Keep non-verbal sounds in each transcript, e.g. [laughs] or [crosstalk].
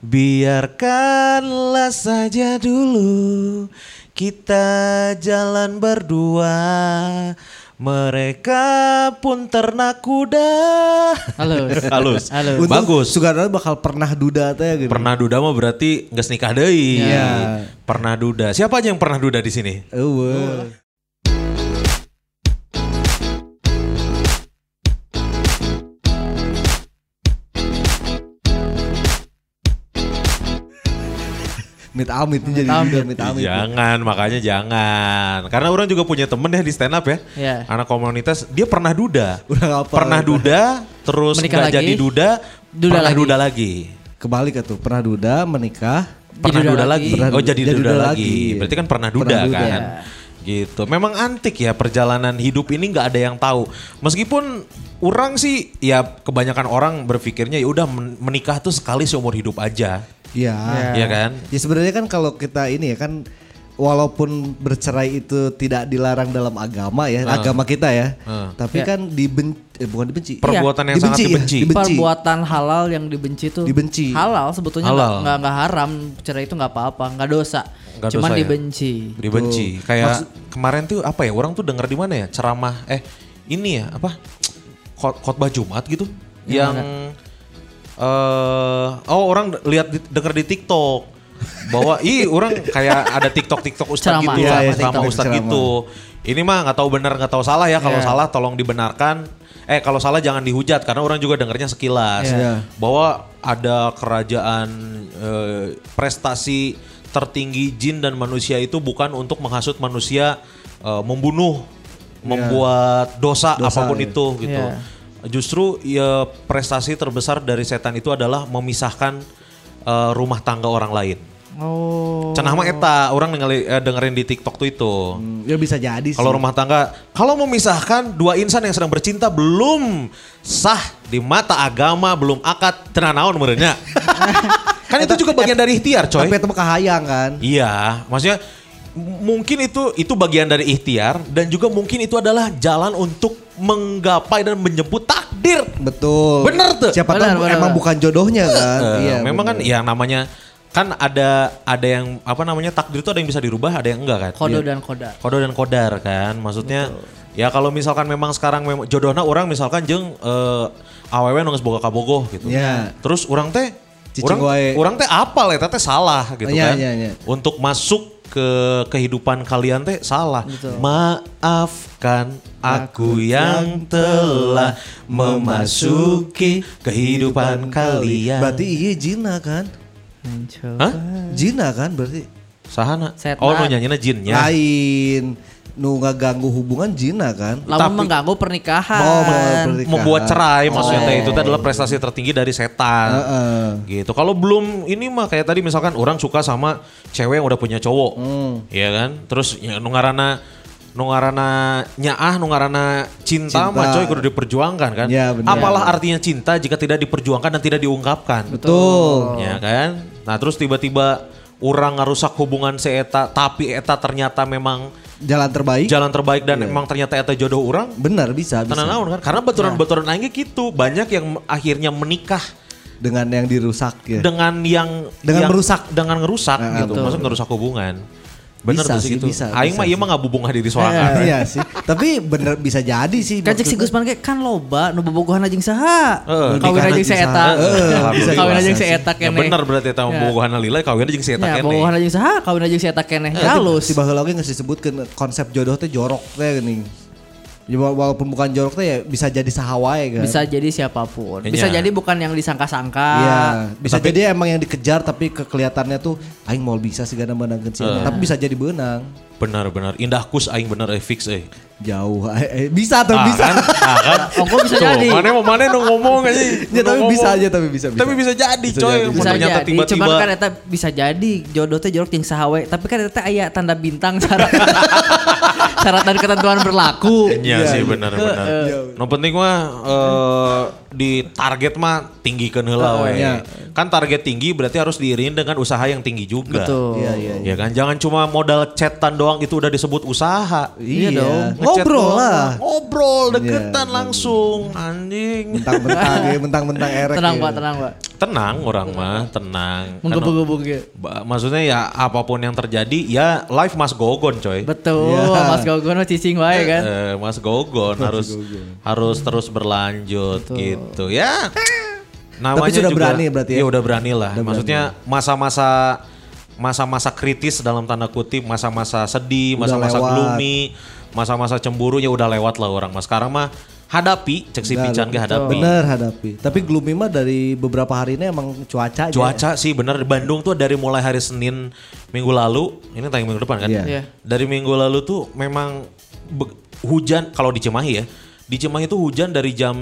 Biarkanlah saja dulu kita jalan berdua. Mereka pun ternak kuda. Halus. [laughs] Halus. Halus. Untung Bagus. Sugarno bakal pernah duda teh gitu. Pernah duda mah berarti nggak nikah deui. Iya. Pernah duda. Siapa aja yang pernah duda di sini? Eueuh. Mit amit ini jadi Amit. amit. Jangan, makanya jangan. Karena orang juga punya temen ya di stand up ya. Iya. Anak komunitas, dia pernah duda. Udah ngapal. Pernah duda, terus nggak jadi duda, duda pernah lagi. duda lagi. Kebalik tuh, pernah duda, menikah. Pernah duda duda, lagi. lagi. Pernah oh jadi, jadi duda, duda lagi. lagi. Berarti kan pernah duda, Pernah duda. kan. Gitu. Memang antik ya perjalanan hidup ini nggak ada yang tahu. Meskipun orang sih ya kebanyakan orang berpikirnya ya udah men- menikah tuh sekali seumur hidup aja. Iya. Iya kan? Ya sebenarnya kan kalau kita ini ya kan walaupun bercerai itu tidak dilarang dalam agama ya, agama kita ya. Ah. Tapi Ya. kan dibenci eh, bukan dibenci. Perbuatan yang sangat ya, dibenci. dibenci. Perbuatan halal yang dibenci tuh Dibenci. halal sebetulnya Halal. nggak nggak nggak haram cerai itu nggak apa-apa nggak dosa Nggak cuman dosa ya? dibenci Dibenci. Kayak kemarin tuh apa ya? Orang tuh denger di mana ya? Ceramah eh ini ya apa? Khot- Khotbah Jumat gitu. Yang eh oh orang lihat denger di TikTok bahwa [laughs] ih orang kayak ada TikTok TikTok ustaz gitu, Iya, iya, ceramah TikTok, ustaz gitu. Ini mah nggak tahu benar nggak tahu salah ya. Kalau Iya. salah tolong dibenarkan. Eh kalau salah jangan dihujat karena orang juga dengernya sekilas Iya. bahwa ada kerajaan eh, prestasi tertinggi jin dan manusia itu bukan untuk menghasut manusia eh, membunuh, membuat dosa, Dosa, apa pun ya. itu gitu. Iya. Justru ya prestasi terbesar dari setan itu adalah memisahkan eh, rumah tangga orang lain. oh Cenah mah eta orang ningali- eh, dengerin di TikTok tuh itu. Hmm, Ya bisa jadi sih. Kalau rumah tangga, kalau memisahkan dua insan yang sedang bercinta belum sah di mata agama, belum akad, tenang naon [laughs] kan itu juga bagian dari ikhtiar, coy. Tapi itu kahayang kan. Iya, maksudnya mungkin itu itu bagian dari ikhtiar dan juga mungkin itu adalah jalan untuk menggapai dan menjemput takdir. Betul. Bener tuh. Siapa Bener, tahu bener, emang bener. bukan jodohnya kan. Eh, iya. memang bener. kan ya namanya kan ada ada yang apa namanya takdir itu ada yang bisa dirubah, ada yang enggak kan. kodo dan kodar Kodo dan kodar kan, maksudnya ya kalau misalkan memang sekarang memang jodohnya orang misalkan jeng eh, awewe nunggu boga kabogoh gitu. Ya. Terus orang teh Cicing orang orang teh apal eta teh salah gitu Iya, kan. iya, iya. Untuk masuk ke kehidupan kalian teh salah. Maafkan aku yang telah memasuki kehidupan kalian. Berarti iya jina kan? Hah? Jina kan berarti. Sahana. Setan. Oh, nu nyanyina jinnya. Lain. Nu ngaganggu hubungan jina kan? lamun Tapi- mengganggu pernikahan Oh, pernikahan. membuat cerai maksudnya Oh. teh itu adalah prestasi tertinggi dari setan. Heeh. Gitu. Kalau belum ini mah kayak tadi misalkan orang suka sama cewek yang udah punya cowok. Hmm. Iya kan? Terus ya, nu ngaranna nu ngaranna nyaah nu ngaranna cinta, Cinta. mah coy kudu diperjuangkan kan. Ya, benar. Apalah artinya cinta jika tidak diperjuangkan dan tidak diungkapkan. Betul. Ya kan? Nah, terus tiba-tiba orang ngarusak hubungan si eta tapi eta ternyata memang Jalan terbaik. jalan terbaik dan emang ternyata eta jodoh orang Benar bisa bisa. Tenang naon kan? Karena baturan-baturan aing ge gitu. Banyak yang akhirnya menikah Dengan yang dirusak ya. dengan yang Dengan yang- merusak. dengan ngerusak Nah, gitu. betul. Maksud ngerusak hubungan. Bener Bisa tuh sih, gitu. bisa, Aing mah iya mah ngabubungah diri sorangan. iya sih. Tapi bener bisa jadi sih. kan cek si. Gusman kayak kan loba nu bobogohan aja saha Heeh, kawin aja aja si eta bisa kawin aja si eta Ya kene bener berarti eta Ya. bobogohan lila kawin jeung si eta ya kene. bobogohan aja saha kawin aja si eta kene halus Si baheula oge geus disebutkeun konsep jodoh teh jorok teh geuning. Ya, wala- walaupun bukan jorok teh ya bisa jadi sahawae kan. bisa jadi siapa pun Iya. bisa jadi bukan yang disangka-sangka Iya, bisa Tapi- jadi emang yang dikejar tapi ke kelihatannya tuh aing mau bisa sih gana menangkeun si eta. Tapi bisa jadi benang. Benar benar. Indah kus aing bener eh fix eh. Jauh. Eh, eh, bisa tuh Ah, bisa. kan? Ah, kan? [laughs] Ongko bisa Tuh, jadi Mana mau mana nu ngomong aja. Ya, tapi bisa aja tapi bisa. Tapi bisa jadi Bisa coy. jadi. Bisa ternyata tiba-tiba cuman kan eta bisa jadi jodoh teh jorok jeung sahawe tapi kan eta aya tanda bintang [laughs] syarat syarat dan ketentuan berlaku Iya Iya, sih iya. benar benar. No penting mah eh, di target mah tinggikan heula we. Iya. Kan target tinggi berarti harus diiringi dengan usaha yang tinggi juga. betul Iya, iya. Ya kan jangan cuma modal chatan doang itu udah disebut usaha. Iya dong. Ngobrol doang. lah. Ngobrol deketan Iya, langsung anjing. Mentang-mentang ya, [laughs] mentang-mentang erek. Tenang ya. pak, tenang pak. Tenang orang mah, tenang. Menggebu-gebu gitu. Ba- Maksudnya ya apa pun yang terjadi ya life must go on coy. Betul, Iya. Mas Gogono cicing wae kan. Eh, Mas Gogon harus harus terus berlanjut gitu ya. Namanya sudah juga, berani berarti ya? Iya udah berani lah. Udah Maksudnya masa-masa masa-masa kritis dalam tanda kutip, masa-masa sedih, masa-masa gloomy, masa-masa cemburu ya udah lewat lah orang mas. Sekarang mah hadapi, cek si Pican ke hadapi. Bener hadapi. Tapi gloomy mah dari beberapa hari ini emang cuaca aja. Cuaca sih bener di Bandung tuh dari mulai hari Senin minggu lalu, ini tayang minggu depan kan? Iya. Iya. Dari minggu lalu tuh memang be- hujan kalau di Cimahi ya. Di Cimahi itu hujan dari jam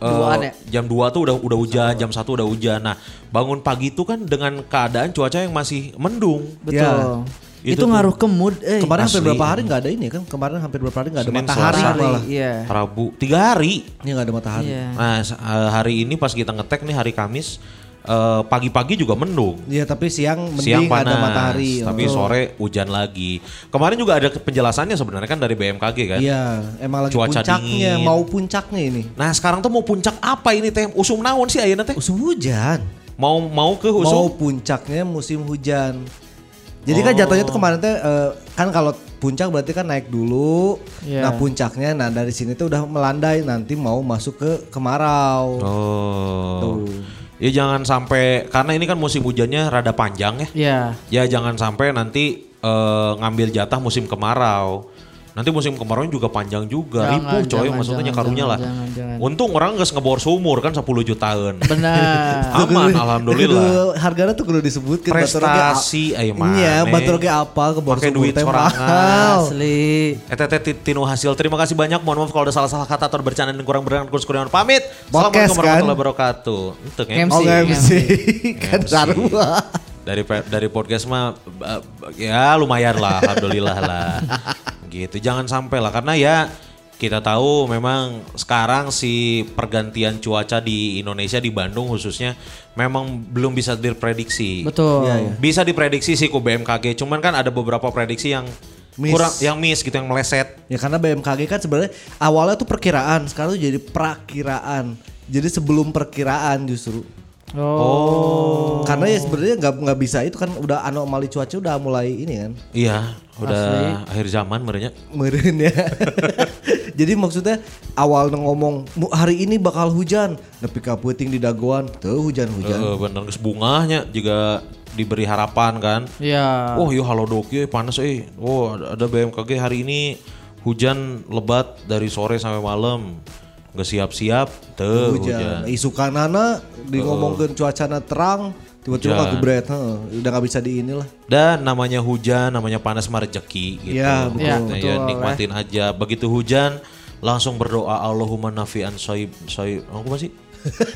eh, Duaan ya? jam 2 tuh udah udah hujan, jam 1 udah hujan. Nah, bangun pagi itu kan dengan keadaan cuaca yang masih mendung. Betul. Itu Itu, ngaruh ke mood. Eh. Kemarin hampir Asli. berapa hari nggak ada ini kan? Kemarin hampir berapa hari nggak ada Senin, matahari Selasa. malah. Iya. Rabu, tiga hari. Ini nggak ada matahari. Iya. Nah, eh, hari ini pas kita ngetek nih hari Kamis, eh, pagi-pagi juga mendung. Iya tapi siang mending Siang panas, ada matahari. tapi Oh. sore hujan lagi. Kemarin juga ada penjelasannya sebenarnya kan dari BMKG kan. Iya, emang lagi Cuaca puncaknya, dingin. mau puncaknya ini. Nah sekarang tuh mau puncak apa ini teh? Usum naon sih ayeuna teh? Musim hujan. Mau mau ke Mau usum? puncaknya musim hujan. Jadi kan jatuhnya tuh kemarin teh eh, kan kalau puncak berarti kan naik dulu. Iya. Nah puncaknya, nah dari sini tuh udah melandai nanti mau masuk ke kemarau. Oh. Tuh. Ya jangan sampai karena ini kan musim hujannya rada panjang ya. Iya. Ya jangan sampai nanti eh, ngambil jatah musim kemarau. Nanti musim kemarau juga panjang juga, Jangan, ribu coy jangan, maksudnya jangan, karunya jangan, lah. jangan, jangan. Untung orang nggak ngebor sumur kan 10 jutaan. Benar. [laughs] Aman alhamdulillah. Kudu- Harganya tuh kudu disebutkan Prestasi ayo mana. Iya, batur ge apa ke bor Pakai sumur duit sorangan. Asli. Eta teh ti- tinu hasil. Terima kasih banyak. Mohon maaf kalau ada salah-salah kata atau bercanda dan kurang berkenan kurus kurang pamit. Assalamualaikum kan? warahmatullahi wabarakatuh. Itu MC. Oh nggak MC [laughs] kan dari dari podcast mah ba- ya lumayan lah alhamdulillah lah [laughs] gitu jangan sampai lah karena ya kita tahu memang sekarang si pergantian cuaca di Indonesia di Bandung khususnya memang belum bisa diprediksi Betul. Iya, iya. bisa diprediksi sih ku BMKG cuman kan ada beberapa prediksi yang Miss. kurang yang miss gitu yang meleset Ya karena BMKG kan sebenarnya awalnya tuh perkiraan, sekarang tuh jadi prakiraan. Jadi sebelum perkiraan justru. Oh. Karena ya sebenarnya nggak nggak bisa itu kan udah anomali cuaca udah mulai ini kan iya udah akhir zaman merenya meren ya. [laughs] Jadi maksudnya awal ngomong "Mu- hari ini bakal hujan, tapi kaputing di dagoan tuh hujan-hujan. Eh, bener geus bungahnya juga diberi harapan kan Iya. Oh iya halo dok ya panas eh. Oh ada BMKG hari ini hujan lebat dari sore sampai malam. Nggak siap-siap, tuh hujan. hujan. Isu kanana di ngomongin cuacana terang, tiba-tiba gebret, heeh. udah nggak bisa di inilah. Dan namanya hujan, namanya panas mah rezeki gitu. Iya, betul. Nah, betul, ya, nikmatin aja. Begitu hujan langsung berdoa Allahumma nafi'an soib soib apa sih?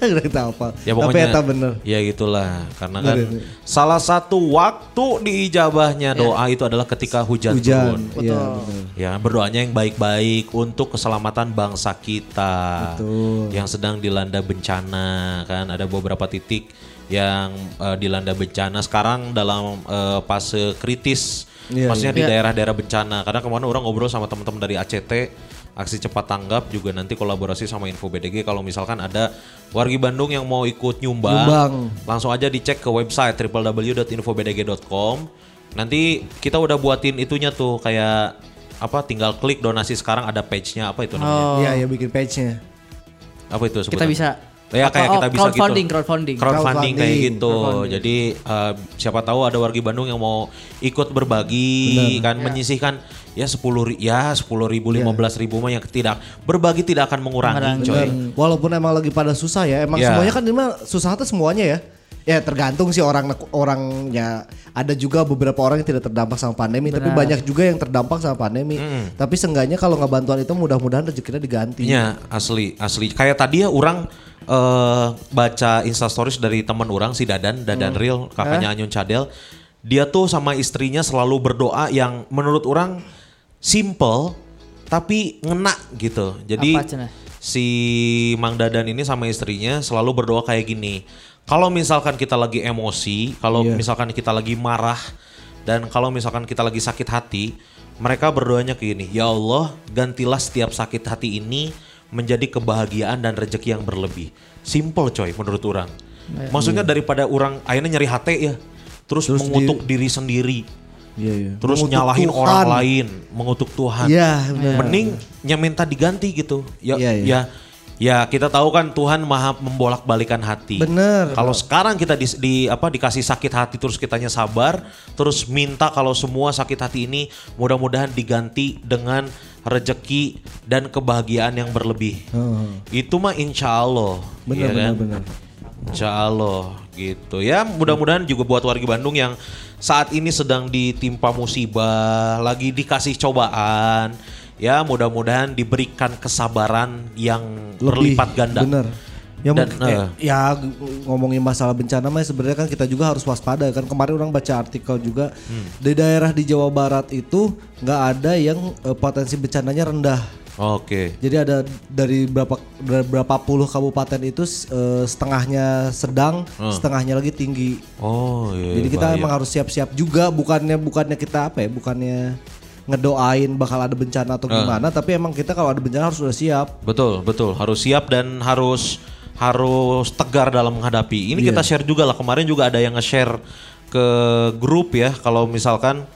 Nggak tahu apa. Ya Tapi pokoknya eta bener. Ya gitulah karena kan Bener. salah satu waktu diijabahnya doa itu adalah ketika hujan, turun. Hujan. Iya, bener. Ya berdoanya yang baik-baik untuk keselamatan bangsa kita Betul. yang sedang dilanda bencana kan ada beberapa titik yang eh, dilanda bencana sekarang dalam eh, fase kritis Iya, maksudnya di iya. daerah-daerah bencana karena kemarin orang ngobrol sama teman-teman dari ACT aksi cepat tanggap juga nanti kolaborasi sama Info BDG kalau misalkan ada wargi Bandung yang mau ikut nyumbang, Nyumbang. langsung aja dicek ke website www.infobdg.com nanti kita udah buatin itunya tuh kayak apa tinggal klik donasi sekarang ada page-nya apa itu namanya Oh. Iya, ya bikin page-nya. apa itu Kita sebutannya? bisa. Ya kayak Oh, kita bisa crowdfunding, gitu. crowdfunding. Crowdfunding kayak Crowdfunding, gitu. Jadi eh, siapa tahu ada wargi Bandung yang mau ikut berbagi kan menyisihkan ya sepuluh ya sepuluh ribu lima belas ribu mah yang tidak berbagi tidak akan mengurangi Mengurangi. coy. Bener. Walaupun emang lagi pada susah ya, emang Iya. semuanya kan ini mah susah tuh semuanya ya. Ya tergantung sih orang orangnya. Ada juga beberapa orang yang tidak terdampak sama pandemi, tapi banyak juga yang terdampak sama pandemi. Tapi seenggaknya kalau nggak bantuan itu mudah-mudahan rezekinya diganti. Iya asli asli kayak tadi ya orang eh, baca instastories dari teman orang si Dadan Dadan Real kakaknya Anyun Cadel. Dia tuh sama istrinya selalu berdoa yang menurut orang simple tapi ngena gitu. Jadi si Mang Dadan ini sama istrinya selalu berdoa kayak gini. Kalau misalkan kita lagi emosi kalau Iya. misalkan kita lagi marah dan kalau misalkan kita lagi sakit hati mereka berdoanya ke ini, ya Allah gantilah setiap sakit hati ini menjadi kebahagiaan dan rezeki yang berlebih. Simple coy menurut orang. Maksudnya daripada orang akhirnya nyari hati ya, terus, Terus mengutuk diri sendiri, Iya, iya. terus Mengutuk nyalahin Tuhan. orang lain, mengutuk Tuhan. Iya, benar. Mending nya minta diganti gitu. Ya, Iya, iya. ya, ya kita tahu kan Tuhan maha membolak-balikan hati. Bener. Kalau sekarang kita di, di- apa dikasih sakit hati terus kitanya sabar, terus minta kalau semua sakit hati ini mudah-mudahan diganti dengan rejeki dan kebahagiaan yang berlebih. Heeh. Itu mah insya Allah. Benar, ya benar, kan? benar. Insya Allah gitu ya mudah-mudahan juga buat warga Bandung yang saat ini sedang ditimpa musibah lagi dikasih cobaan ya mudah-mudahan diberikan kesabaran yang Lebih, berlipat ganda Bener. Ya, Dan, mungkin- eh. ya ngomongin masalah bencana mah sebenarnya kan kita juga harus waspada kan kemarin orang baca artikel juga Hmm. di daerah di Jawa Barat itu nggak ada yang eh, potensi bencananya rendah. oke Jadi ada dari berapa dari berapa puluh kabupaten itu eh, setengahnya sedang, setengahnya lagi tinggi. oh iya Jadi kita bahaya. emang harus siap-siap juga bukannya bukannya kita apa ya bukannya ngedoain bakal ada bencana atau gimana tapi emang kita kalau ada bencana harus sudah siap. betul betul harus siap dan harus harus tegar dalam menghadapi ini Iya. kita share juga lah kemarin juga ada yang nge-share ke grup ya kalau misalkan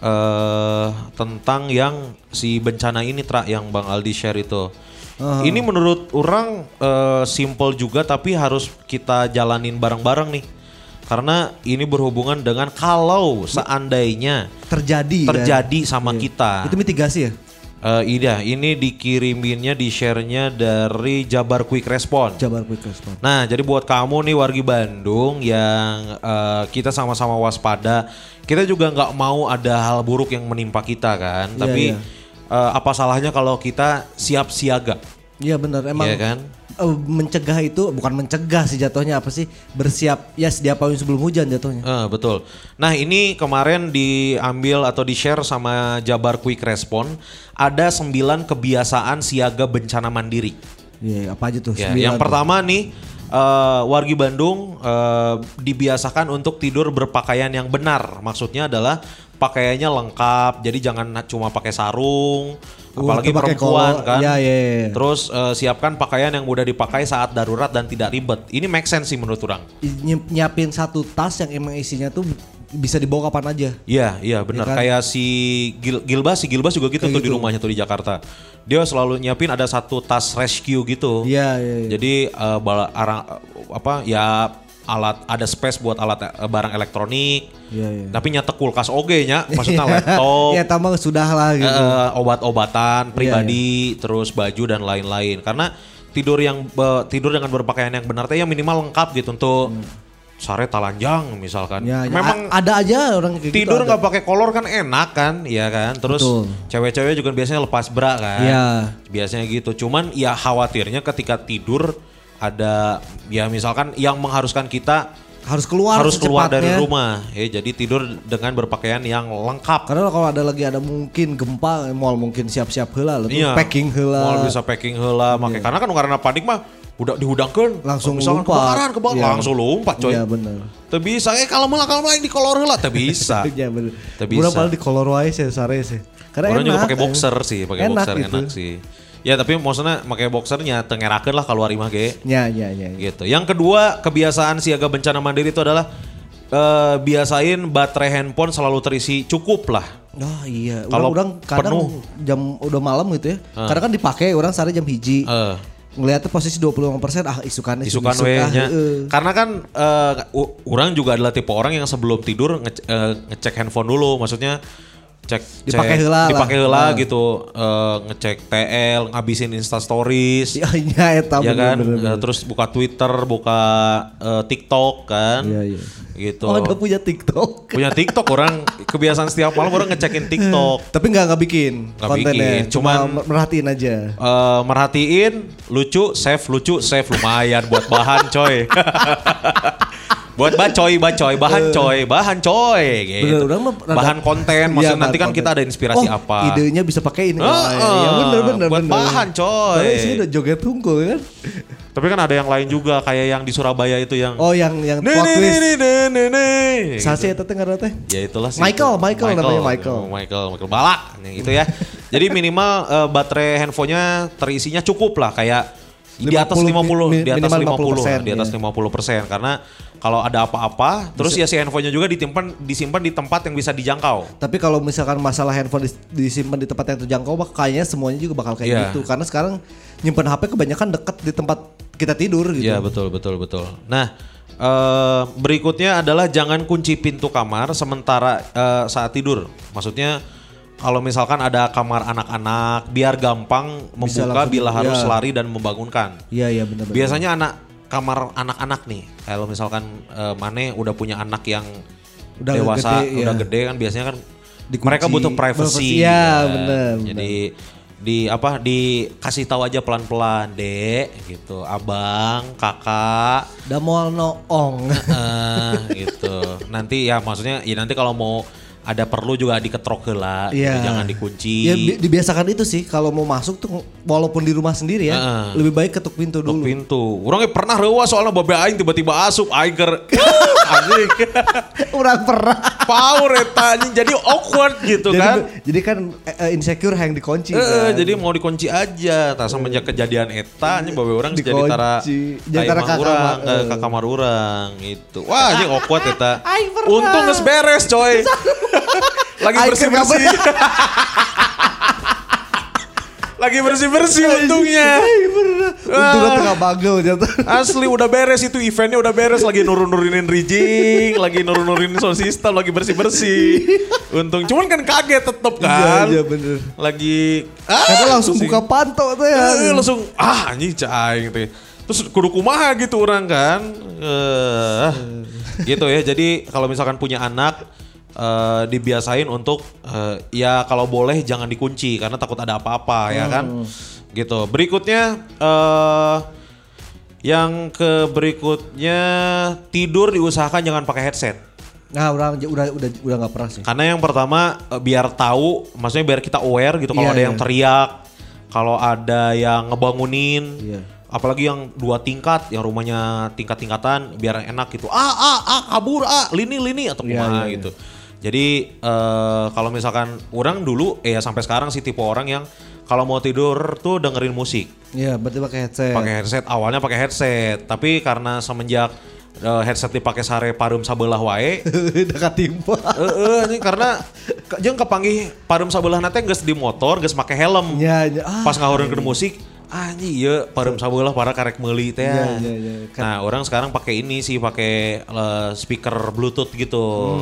eh tentang yang si bencana ini tra yang Bang Aldi share itu. Ini menurut orang eh, simple juga tapi harus kita jalanin bareng-bareng nih. Karena ini berhubungan dengan kalau seandainya Terjadi kan? terjadi sama Iya. kita. Itu mitigasi ya? Eh, iya, ini dikiriminnya di share-nya dari Jabar Quick Response. Jabar Quick Response. Nah, jadi buat kamu nih wargi Bandung yang eh, kita sama-sama waspada, kita juga nggak mau ada hal buruk yang menimpa kita kan. Iya, Tapi iya. eh, apa salahnya kalau kita siap siaga, Iya benar emang Iya kan? Eh, mencegah itu bukan mencegah sih jatuhnya apa sih bersiap ya sedia payung sebelum hujan jatuhnya. Eh, betul. Nah, ini kemarin diambil atau di-share sama Jabar Quick Response ada 9 kebiasaan siaga bencana mandiri. Iya apa aja tuh? Ya, Sembilan yang tuh. pertama nih eh, wargi Bandung eh, dibiasakan untuk tidur berpakaian yang benar. Maksudnya adalah pakaiannya lengkap. Jadi jangan cuma pakai sarung, Uh, apalagi perempuan kolor. kan. Iya, iya, iya. Terus eh, siapkan pakaian yang mudah dipakai saat darurat dan tidak ribet. Ini make sense sih menurut orang. Nyi- nyiapin satu tas yang emang isinya tuh bisa dibawa kapan aja. Iya, iya benar. kan? Kayak si Gil, Gilbas, si Gilbas juga gitu Kayak tuh di gitu. rumahnya tuh di Jakarta. Dia selalu nyiapin ada satu tas rescue gitu. Iya iya. iya. Jadi eh, bala- arang- apa ya alat ada space buat alat eh, barang elektronik. Iya iya. Tapi nyata kulkas oge nya, [laughs] maksudnya laptop, Ya tambah sudah lah gitu. eh, obat-obatan pribadi, terus baju dan lain-lain. Karena tidur yang be- tidur dengan berpakaian yang benar teh ya minimal lengkap gitu untuk sare talanjang misalkan. Ya, Memang a- ada aja orang kayak tidur gitu. nggak pakai kolor kan enak kan, ya kan. Terus cewek-cewek juga biasanya lepas bra kan. Iya. Biasanya gitu. Cuman ya khawatirnya ketika tidur ada ya misalkan yang mengharuskan kita harus keluar harus keluar dari rumah. Ya jadi tidur dengan berpakaian yang lengkap. Karena kalau ada lagi ada mungkin gempa, mal mungkin siap-siap heula lah tuh, Iya. packing heula. Mau bisa packing heula make karena kan karena panik mah udah dihudangkeun Langsung misalkan lompat. kebakaran kebakaran Iya. langsung lompat coy. Iya benar. Teu bisa eh kalau malah kalau malah di kolor heula teu bisa. [laughs] Iya benar. Teu bisa. paling di color wae sih sare sih. Karena Orang juga enak, pakai eh. boxer sih, pakai boxer gitu. enak sih. Ya tapi maksudnya pakai boxernya tengerakeun lah keluar imah ge. Ya ya ya. ya. Gitu. Yang kedua, kebiasaan siaga bencana mandiri itu adalah eh, biasain baterai handphone selalu terisi cukup lah. Oh iya, Kalau orang, orang kadang penuh. jam udah malam gitu ya. Kadang kan dipakai orang sare jam hiji. Eh, Ngeliatnya posisi 25% ah isukan isukan isuk, we ah, nya. heeh. Karena kan eh, u- orang juga adalah tipe orang yang sebelum tidur ngece- eh, ngecek handphone dulu, maksudnya cek Dipakai heula lah. dipakai heula Ah. gitu, eh, ngecek TL, ngabisin Insta Stories. [laughs] Iya iya eta ya bener, kan, bener, bener. terus buka Twitter, buka eh, TikTok kan, Iya iya. gitu. Oh, ada punya TikTok. Punya TikTok orang kebiasaan setiap malam orang ngecekin TikTok. [laughs] Tapi nggak nggak bikin Nggak kontennya, bikin, cuma cuman- merhatiin aja. Eh, merhatiin lucu, save lucu, save lumayan buat bahan coy. [laughs] buat bacoy, bacoy, bahan coy, bahan coy gitu. Bener, bahan konten, Iya, maksudnya bahan nanti kan konten. kita ada inspirasi Oh, apa. Idenya bisa pakai ini. Heeh, ya bener bener buat bener. bahan, coy. Isinya udah joget tungkul kan. Tapi kan ada yang lain juga kayak yang di Surabaya itu yang Oh yang yang Nih, plot nih, twist. nih, nih, nih, nih. Sasi teh ngaranna teh. Ya itulah sih. Michael, itu. Michael namanya Michael. Michael, Michael Balak yang itu ya. [laughs] Jadi minimal eh, baterai handphonenya terisinya cukup lah kayak di atas 50, 50, di atas minimal 50, 50%, di atas ya. 50% karena kalau ada apa-apa terus ya si handphonenya juga disimpan disimpan di tempat yang bisa dijangkau. Tapi kalau misalkan masalah handphone dis- disimpan di tempat yang terjangkau, kayaknya semuanya juga bakal kayak Iya. gitu. Karena sekarang nyimpen HP kebanyakan deket di tempat kita tidur gitu. Iya betul betul betul. Nah eh, berikutnya adalah jangan kunci pintu kamar sementara eh, saat tidur. Maksudnya kalau misalkan ada kamar anak-anak biar gampang membuka langsung- bila harus ya. lari dan membangunkan. Iya iya benar. benar. Biasanya anak kamar anak-anak nih, kalau misalkan eh, Mane udah punya anak yang Udah dewasa, gede, udah ya. gede kan biasanya kan Dikunci. mereka butuh privacy. Ya, kan. bener, Jadi di apa dikasih tahu aja pelan-pelan, Dek, gitu. Abang, Kakak, Da moal noong. eh, gitu. Nanti ya maksudnya ya nanti kalau mau ada perlu juga diketrok heula, gitu, Iya. jangan dikunci. Ya bi- dibiasakan itu sih kalau mau masuk tuh walaupun di rumah sendiri ya, Heeh. lebih baik ketuk pintu Ketuk dulu. pintu. Orangnya pernah rewa soalnya babe aing tiba-tiba asup aing ker [laughs] anjing. [laughs] Orang pernah. Power eta anjing jadi awkward gitu jadi, kan. jadi kan eh, insecure yang dikunci Eh, kan. jadi mau dikunci aja. Tah semenjak kejadian eta anjing babe orang jadi tara Jadi tara ka ka urang, kamar, ke eh. ka kamar urang gitu. Wah, anjing awkward eta. [laughs] Untung geus beres, coy. [laughs] Lagi Aing bersih-bersih. [laughs] Lagi bersih-bersih untungnya. Untungnya tengah bagel jatuh. Asli udah beres itu eventnya udah beres lagi nurun-nurunin rigging, lagi nurun-nurunin sound system, lagi bersih-bersih. Untung cuman kan kaget tetep kan. Iya, iya, bener. Lagi ah, Karena langsung buka panto tuh ya. Eh, langsung ah anjing caing teh. Terus kudu kumaha gitu orang kan. Eh, gitu ya. Jadi kalau misalkan punya anak eh, dibiasain untuk eh, ya kalau boleh jangan dikunci karena takut ada apa-apa ya kan. Gitu. Berikutnya eh yang ke berikutnya tidur diusahakan jangan pakai headset. Nah, orang j- udah udah udah nggak pernah sih. Karena yang pertama biar tahu, maksudnya biar kita aware gitu kalau Iya, ada iya. yang teriak, kalau ada yang ngebangunin, Iya. apalagi yang dua tingkat, yang rumahnya tingkat-tingkatan, biar enak gitu. Ah ah ah kabur ah lini lini atau Iya, kumaha iya, iya. gitu. Jadi eh, kalau misalkan orang dulu, eh ya sampai sekarang sih tipe orang yang kalau mau tidur tuh dengerin musik, Iya, berarti pakai headset. pakai headset. Awalnya pakai headset, tapi karena semenjak eh, headset dipakai sare parum sabelah wae, [laughs] Udah katimpa. Heeh, ini karena ke- jeung kepanggih parum sabelah nate geus di motor, geus make helm. Ya, ya. Ah, Pas ngaheureun musik, anjing ieu parum sabelah para karek meuli teh. Iya, iya, iya. Nah, orang sekarang pakai ini sih, pakai eh, speaker Bluetooth gitu.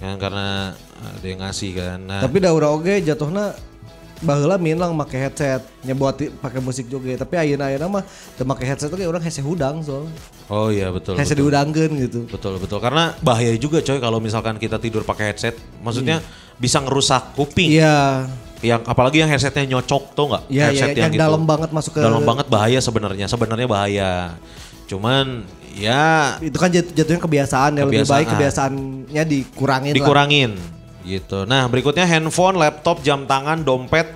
Ya, karena ada yang ngasih kan. Nah, Tapi da urang oge jatuhna baheula minang make headset nya buat ti- pakai musik juga tapi ayeuna ayeuna mah teu make headset oge urang hese hudang soalnya. oh iya betul. Hese diudangkeun gitu. Betul betul karena bahaya juga coy kalau misalkan kita tidur pakai headset, maksudnya bisa ngerusak kuping. Iya. Yang apalagi yang headsetnya nyocok tuh nggak? Iya, Headset iya, yang itu. dalam banget masuk ke- dalam banget bahaya sebenarnya. Sebenarnya bahaya. Cuman ya Itu kan jat- jatuhnya kebiasaan ya lebih baik Kebiasaan. kebiasaannya dikurangin lah. dikurangin gitu. Nah berikutnya handphone, laptop, jam tangan, dompet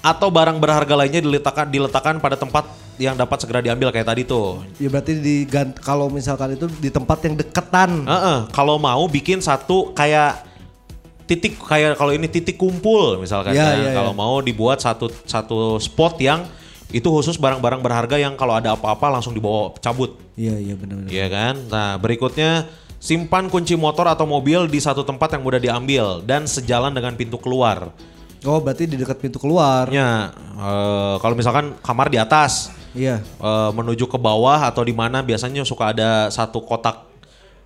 atau barang berharga lainnya diletakkan diletakkan pada tempat yang dapat segera diambil kayak tadi tuh. Ya berarti di kalau misalkan itu di tempat yang deketan. Heeh, kalau mau bikin satu kayak titik kayak kalau ini titik kumpul misalkan Iya, ya. iya, kalau iya. mau dibuat satu satu spot yang itu khusus barang-barang berharga yang kalau ada apa-apa langsung dibawa cabut. Iya iya benar-benar. Iya kan? Nah, berikutnya simpan kunci motor atau mobil di satu tempat yang mudah diambil dan sejalan dengan pintu keluar. Oh berarti di dekat pintu keluar. Ya, eh, kalau misalkan kamar di atas, Iya. eh, menuju ke bawah atau di mana biasanya suka ada satu kotak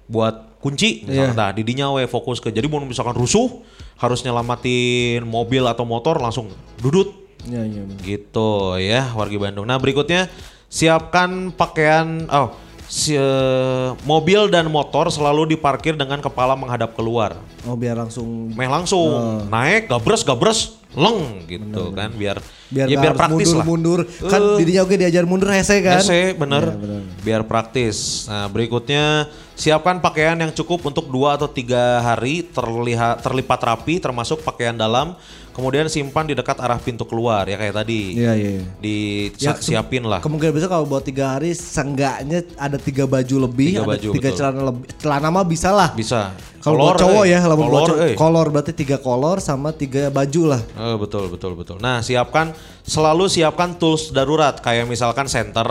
buat kunci misalkan Iya. nah, di dinya we fokus ke jadi mau misalkan rusuh harus nyelamatin mobil atau motor langsung dudut Iya iya. benar. gitu ya wargi Bandung. Nah berikutnya siapkan pakaian oh si, eh, mobil dan motor selalu diparkir dengan kepala menghadap keluar. Oh biar langsung Meh langsung naik gabres gabres leng gitu kan biar biar ya biar praktis lah. mundur, mundur. Kan Eh. dirinya oke diajar mundur hese kan. Hese, bener. Iya, bener. Biar praktis. Nah berikutnya siapkan pakaian yang cukup untuk dua atau tiga hari terlihat terlipat rapi termasuk pakaian dalam. Kemudian simpan di dekat arah pintu keluar ya kayak tadi. Iya, iya. iya. Di Ya, siapin lah. Kemungkinan besar kalau buat tiga hari seenggaknya ada tiga baju lebih, Tiga ada baju, tiga betul. celana lebih. Celana mah bisa lah. Bisa. Kalau buat cowok eh. ya, kalau buat cowok, eh. kolor berarti tiga kolor sama tiga baju lah. Eh, betul betul betul. Nah siapkan selalu siapkan tools darurat kayak misalkan senter,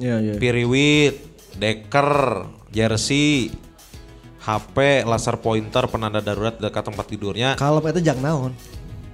Iya, iya. piriwit, deker, jersey, HP, laser pointer, penanda darurat dekat tempat tidurnya. Kalau itu jangan naon.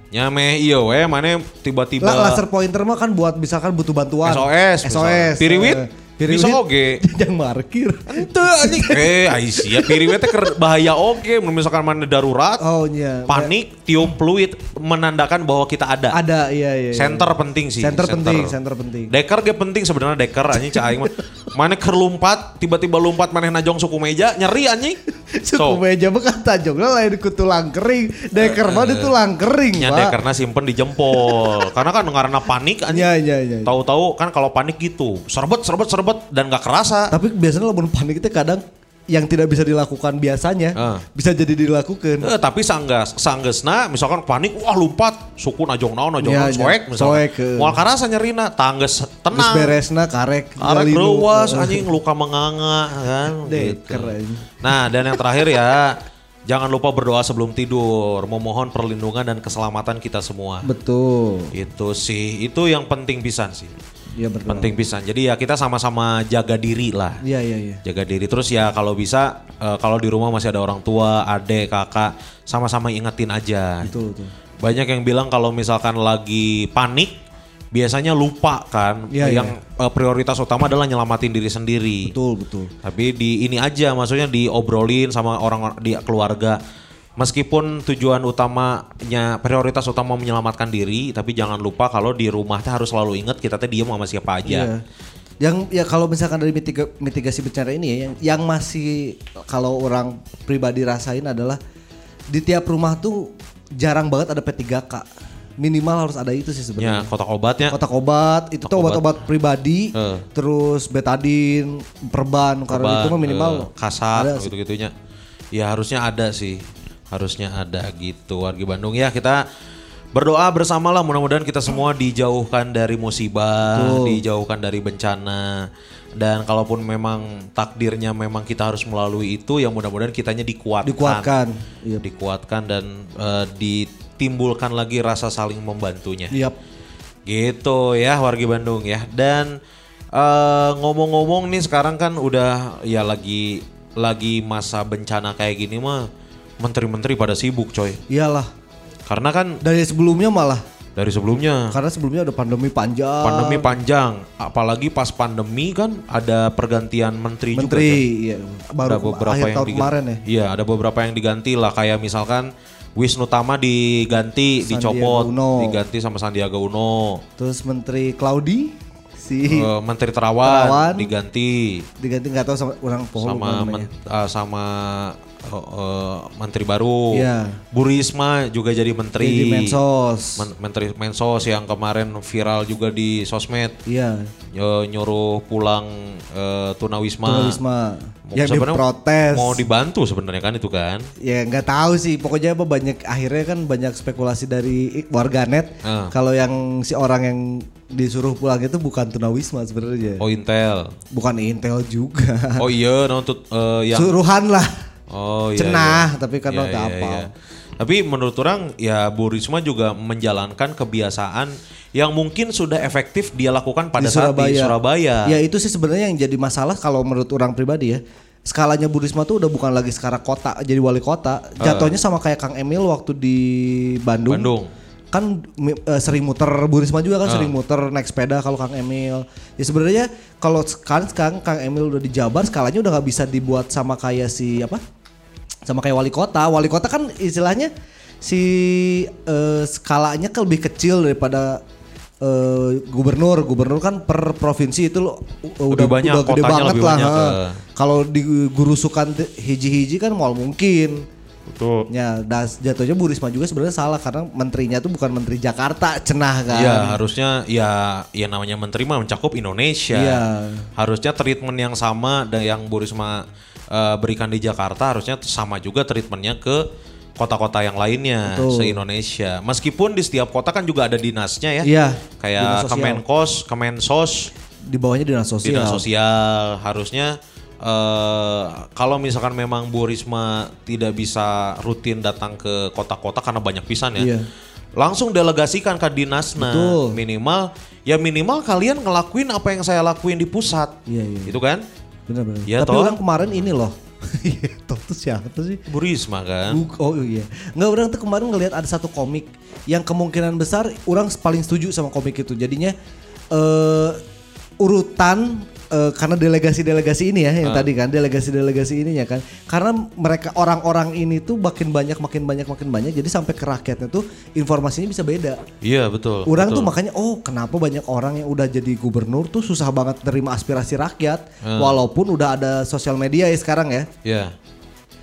Nyameh iya we mana tiba-tiba Lah laser pointer mah kan buat misalkan butuh bantuan. SOS, SOS. misalnya. Piriwit, eh, piriwit bisa oge. [laughs] Jangan parkir. Ente anjing. Eh Aisyah piriwit teh keur bahaya oge mun misalkan mana darurat, Oh iya. panik, tiup fluid menandakan bahwa kita ada. Ada iya iya. iya. Center penting sih. Center penting, center penting. Deker ge penting sebenarnya deker anjing cah aing mah. [laughs] Mana keur lompat, tiba-tiba lompat maneh najong suku meja, nyeri anjing. [laughs] Suku meja mah kan tajongnya lain ku tulang kering. Deker mah di tulang kering, Pak. dekerna simpen di jempol. Karena kan karena panik anjing. Iya iya iya. Tahu-tahu kan kalau panik gitu, serbet serbet serbet dan gak kerasa. Tapi biasanya lamun panik itu kadang yang tidak bisa dilakukan biasanya Ah. bisa jadi dilakukan. Eh, tapi sanggas sanggesna misalkan panik wah lompat suku najong naon najong Iya, naon iya. soek misalkan. Soek, eh. Moal karasa nyerina tangges Terus tenang. beresna karek Arek galinu. leuwas Eh, [laughs] anjing luka menganga kan Deker, gitu. anjing. Nah, dan yang terakhir ya jangan lupa berdoa sebelum tidur, memohon perlindungan dan keselamatan kita semua. Betul. Itu sih, itu yang penting pisan sih. Iya betul. Penting pisan. Jadi ya kita sama-sama jaga diri lah. Iya iya iya. Jaga diri terus ya kalau bisa eh, kalau di rumah masih ada orang tua, adik, kakak, sama-sama ingetin aja. Betul betul. Banyak yang bilang kalau misalkan lagi panik biasanya lupa kan Iya, yang eh, prioritas utama adalah nyelamatin diri sendiri. Betul betul. Tapi di ini aja maksudnya diobrolin sama orang di keluarga. Meskipun tujuan utamanya prioritas utama menyelamatkan diri, tapi jangan lupa kalau di rumah teh harus selalu ingat kita teh diem sama siapa aja. Iya. Yang ya kalau misalkan dari mitiga- mitigasi bencana ini ya yang yang masih kalau orang pribadi rasain adalah di tiap rumah tuh jarang banget ada P3K. Minimal harus ada itu sih Ya, sebenarnya. kotak obatnya. Kotak obat itu tuh obat. obat-obat pribadi, Eh. terus betadin, perban, karena itu mah minimal eh, kasar ada gitu gitunya. Ya harusnya ada sih, harusnya ada gitu wargi Bandung ya kita berdoa bersamalah mudah-mudahan kita semua dijauhkan dari musibah, dijauhkan dari bencana dan kalaupun memang takdirnya memang kita harus melalui itu ya mudah-mudahan kitanya dikuatkan, dikuatkan. Iya. dikuatkan dan eh, ditimbulkan lagi rasa saling membantunya. Iya. Gitu ya wargi Bandung ya. Dan eh, ngomong-ngomong nih sekarang kan udah ya lagi lagi masa bencana kayak gini mah menteri-menteri pada sibuk coy. Iyalah. Karena kan Dari sebelumnya malah dari sebelumnya karena sebelumnya ada pandemi panjang. pandemi panjang, apalagi pas pandemi kan ada pergantian menteri, juga. Menteri, iya. Ada Baru beberapa akhir yang tahun diganti. kemarin ya. Iya, ada beberapa yang diganti lah kayak misalkan Wisnu Tama diganti, Sandiaga dicopot, Uno. diganti sama Sandiaga Uno. Terus Menteri Claudi si Eh, Menteri Terawan, Terawan. diganti diganti nggak tahu sama orang pohon sama men- eh, sama eh, menteri baru. Iya. Bu Risma juga jadi menteri. Jadi Mensos. Men- menteri Mensos yang kemarin viral juga di sosmed Iya. eh, nyuruh pulang eh, tunawisma. Tunawisma. Mau- Yang diprotes. Mau dibantu sebenarnya kan itu kan. Ya nggak tahu sih, pokoknya apa banyak akhirnya kan banyak spekulasi dari warganet Ah. kalau yang si orang yang disuruh pulang itu bukan tunawisma sebenarnya, Oh Intel. bukan Intel juga, Oh iya nuntut eh, yang suruhan lah, Oh iya. cenah iya. tapi kan Iya, lo iya, apa. iya. Tapi menurut orang ya Bu Risma juga menjalankan kebiasaan yang mungkin sudah efektif dia lakukan pada di saat Surabaya. di Surabaya. Ya itu sih sebenarnya yang jadi masalah kalau menurut orang pribadi ya. Skalanya Bu Risma tuh udah bukan lagi skala kota, jadi wali kota. Jatuhnya sama kayak Kang Emil waktu di Bandung. Bandung. Kan eh, sering muter Bu Risma juga kan sering muter naik sepeda kalau Kang Emil. Ya sebenarnya kalau sekarang sekarang Kang Emil udah di Jabar skalanya udah nggak bisa dibuat sama kayak si apa? Sama kayak wali kota. Wali kota kan istilahnya si eh, skalanya kan lebih kecil daripada eh, gubernur. Gubernur kan per provinsi itu lo- u- udah banyak, udah gede banget lebih lah. eh. Kalau digurusukan hiji-hiji kan mal mungkin. Betul. Ya, das, jatuhnya Bu Risma juga sebenarnya salah karena menterinya tuh bukan menteri Jakarta, cenah kan. Iya harusnya ya ya namanya menteri mah mencakup Indonesia. Iya. Harusnya treatment yang sama dan yang Bu Risma eh, berikan di Jakarta harusnya sama juga treatmentnya ke kota-kota yang lainnya Betul. se-Indonesia. Meskipun di setiap kota kan juga ada dinasnya ya. Iya, Kayak. Kemenkos, Kemensos, Di bawahnya dinas sosial. dinas sosial harusnya eh kalau misalkan memang Bu Risma tidak bisa rutin datang ke kota-kota karena banyak pisan ya. Iya. Langsung delegasikan ke dinasna Betul. minimal ya minimal kalian ngelakuin apa yang saya lakuin di pusat. Iya, iya. Gitu kan? Benar-benar. Iya, Tapi toh. orang kemarin ini loh. [laughs] Iya, toh tuh siapa sih? Bu Risma kan. Buk- Oh iya. Nggak orang tuh kemarin ngelihat ada satu komik yang kemungkinan besar orang paling setuju sama komik itu. Jadinya eh urutan eh, karena delegasi-delegasi ini ya yang tadi kan delegasi-delegasi ininya kan karena mereka orang-orang ini tuh makin banyak makin banyak makin banyak jadi sampai ke rakyatnya tuh informasinya bisa beda. Iya betul. Orang betul. tuh makanya oh kenapa banyak orang yang udah jadi gubernur tuh susah banget terima aspirasi rakyat walaupun udah ada sosial media ya sekarang ya Iya.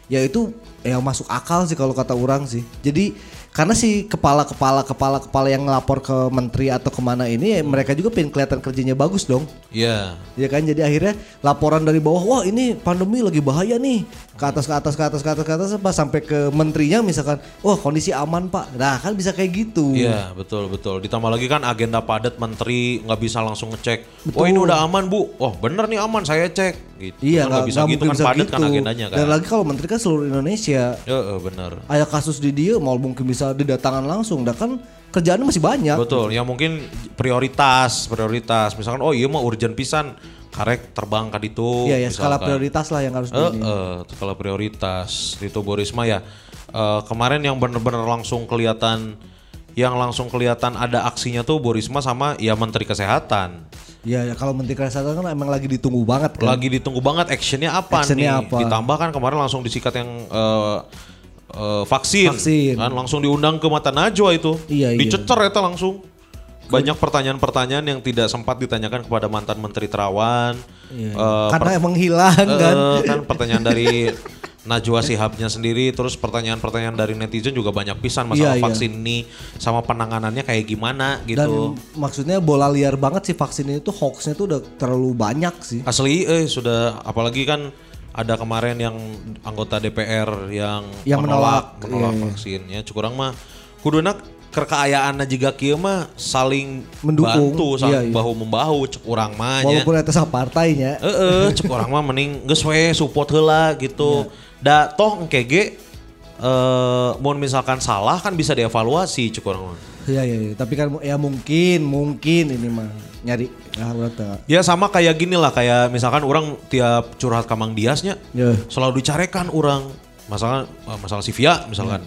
ya itu ya masuk akal sih kalau kata orang sih. Jadi karena si kepala-kepala kepala-kepala yang ngelapor ke menteri atau ke mana ini ya mereka juga pengen kelihatan kerjanya bagus dong. Iya. Ya kan jadi akhirnya laporan dari bawah wah ini pandemi lagi bahaya nih ke atas ke atas ke atas ke atas ke atas pas sampai ke menterinya misalkan wah kondisi aman pak nah kan bisa kayak gitu Iya betul betul. Ditambah lagi kan agenda padat menteri nggak bisa langsung ngecek. Oh ini udah aman bu. Oh bener nih aman saya cek. Gitu. iya Kan nggak bisa gitu kan padat kan gitu. agendanya kan. dan lagi kalau menteri kan seluruh Indonesia Ya eh, bener. ada kasus di dia mau mungkin bisa didatangan langsung dan kan kerjaannya masih banyak Betul, yang mungkin prioritas, prioritas. Misalkan oh iya mah urgent pisan, karek terbang ka ditu. Iya ya skala prioritas lah yang harus Eh, di eh, skala prioritas. Itu Borisma ya. Eh, kemarin yang bener-bener langsung kelihatan yang langsung kelihatan ada aksinya tuh Borisma sama ya Menteri Kesehatan. Iya ya kalau menteri kesehatan kan emang lagi ditunggu banget kan. Lagi ditunggu banget actionnya apa Actionnya nih? apa? Ditambah kan kemarin langsung disikat yang eh, eh, vaksin, Vaksin. kan langsung diundang ke Mata Najwa itu, Iya, iya. dicecer eta langsung. Banyak pertanyaan-pertanyaan yang tidak sempat ditanyakan kepada mantan Menteri Terawan. Iya, Eh, Karena emang hilang eh, kan. kan pertanyaan dari [laughs] Najwa Sihabnya sendiri, terus pertanyaan-pertanyaan dari netizen juga banyak pisan masalah Iya, iya. vaksin ini sama penanganannya kayak gimana Dan gitu. maksudnya bola liar banget sih vaksin itu hoaxnya tuh udah terlalu banyak sih. Asli eh sudah apalagi kan ada kemarin yang anggota DPR yang, Yang menolak, menolak iya, iya. vaksinnya. Cukurang mah kuduna kekayaan juga kieu mah saling Mendukung, bantu, saling iya, iya. bahu membahu cek urang mah nya. Walaupun itu partainya. Heeh, cek urang mah mending geus we support heula gitu. Iya. Da toh engke ge eh mun misalkan salah kan bisa dievaluasi urang mah. Iya iya iya. tapi kan ya mungkin mungkin ini mah nyari ah teu. Ya sama kayak gini lah kayak misalkan orang tiap curhat ke Mang Diasnya Ya. selalu dicarekan orang masalah masalah si Via misalkan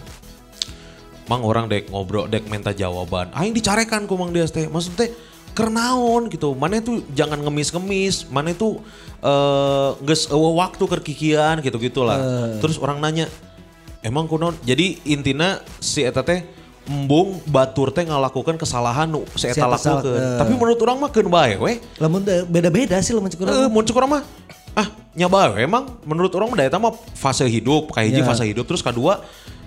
Mang orang dek ngobrol dek minta jawaban aing dicarekan ku Mang Dias teh maksud teh kernaon gitu mana itu jangan ngemis-ngemis mana itu eh geus eueuh waktu kerkikian gitu gitulah terus orang nanya emang kunaon jadi intina si eta teh embung batur teh ngalakukan kesalahan nu si eta lakukeun eh. tapi menurut orang mah keun bae we Lamun beda-beda sih lamun cukup. Eh, mun cukur mah ah nyoba emang menurut orang eta mah fase hidup kayak hiji Ya. fase hidup terus kedua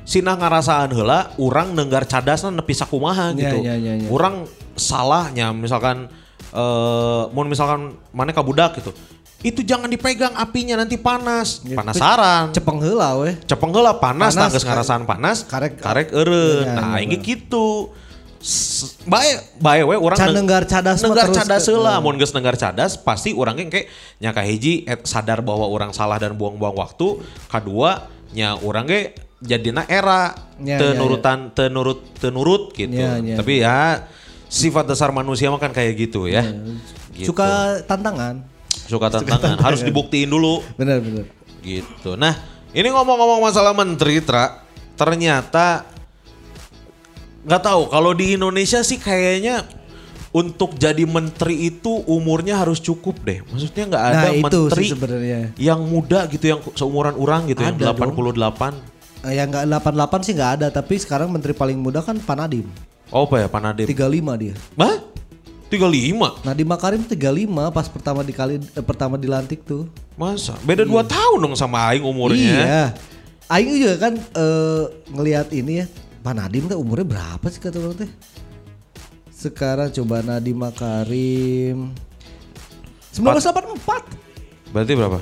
sinah ngarasaan heula urang nenggar cadasna nepi sakumaha Ya, gitu. ya, ya, ya. Urang salahnya misalkan eh mun misalkan mana kabudak gitu. Itu jangan dipegang apinya nanti panas. Ya, Panasaran. Cepeng heula we. Cepeng heula panas, Panas, tangges ngarasaan panas, karek- karek eureun. Ya, nah, ya, ini ya. gitu. Bae bae we urang Can neng- nenggar cadas nenggar cadas ke- heula mun geus nenggar cadas pasti urang ge kayak nya hiji et sadar bahwa orang salah dan buang-buang waktu kedua nya urang ge jadina era Ya, teu ya, nurutan teu nurut teu nurut gitu Ya, ya. tapi ya sifat dasar manusia mah kan kayak gitu ya Gitu. Suka tantangan. suka tantangan harus dibuktiin dulu Bener bener. gitu nah ini ngomong-ngomong masalah menteri tra ternyata nggak tahu kalau di Indonesia sih kayaknya untuk jadi menteri itu umurnya harus cukup deh. Maksudnya nggak ada Nah, menteri sebenarnya. yang muda gitu yang seumuran orang gitu yang Ada dong. 88. Eh, Yang enggak 88 sih nggak ada, tapi sekarang menteri paling muda kan Panadim. Oh apa ya Pak Nadiem? 35 dia. Hah? 35? Nadiem Makarim 35 pas pertama dikali eh, pertama dilantik tuh. Masa? Beda 2 tahun dong sama Aing umurnya. Iya. Aing juga kan eh, ngelihat ini ya. Pak Nadim teh umurnya berapa sih kata orang teh? Sekarang coba Nadim Makarim 1984 Berarti berapa?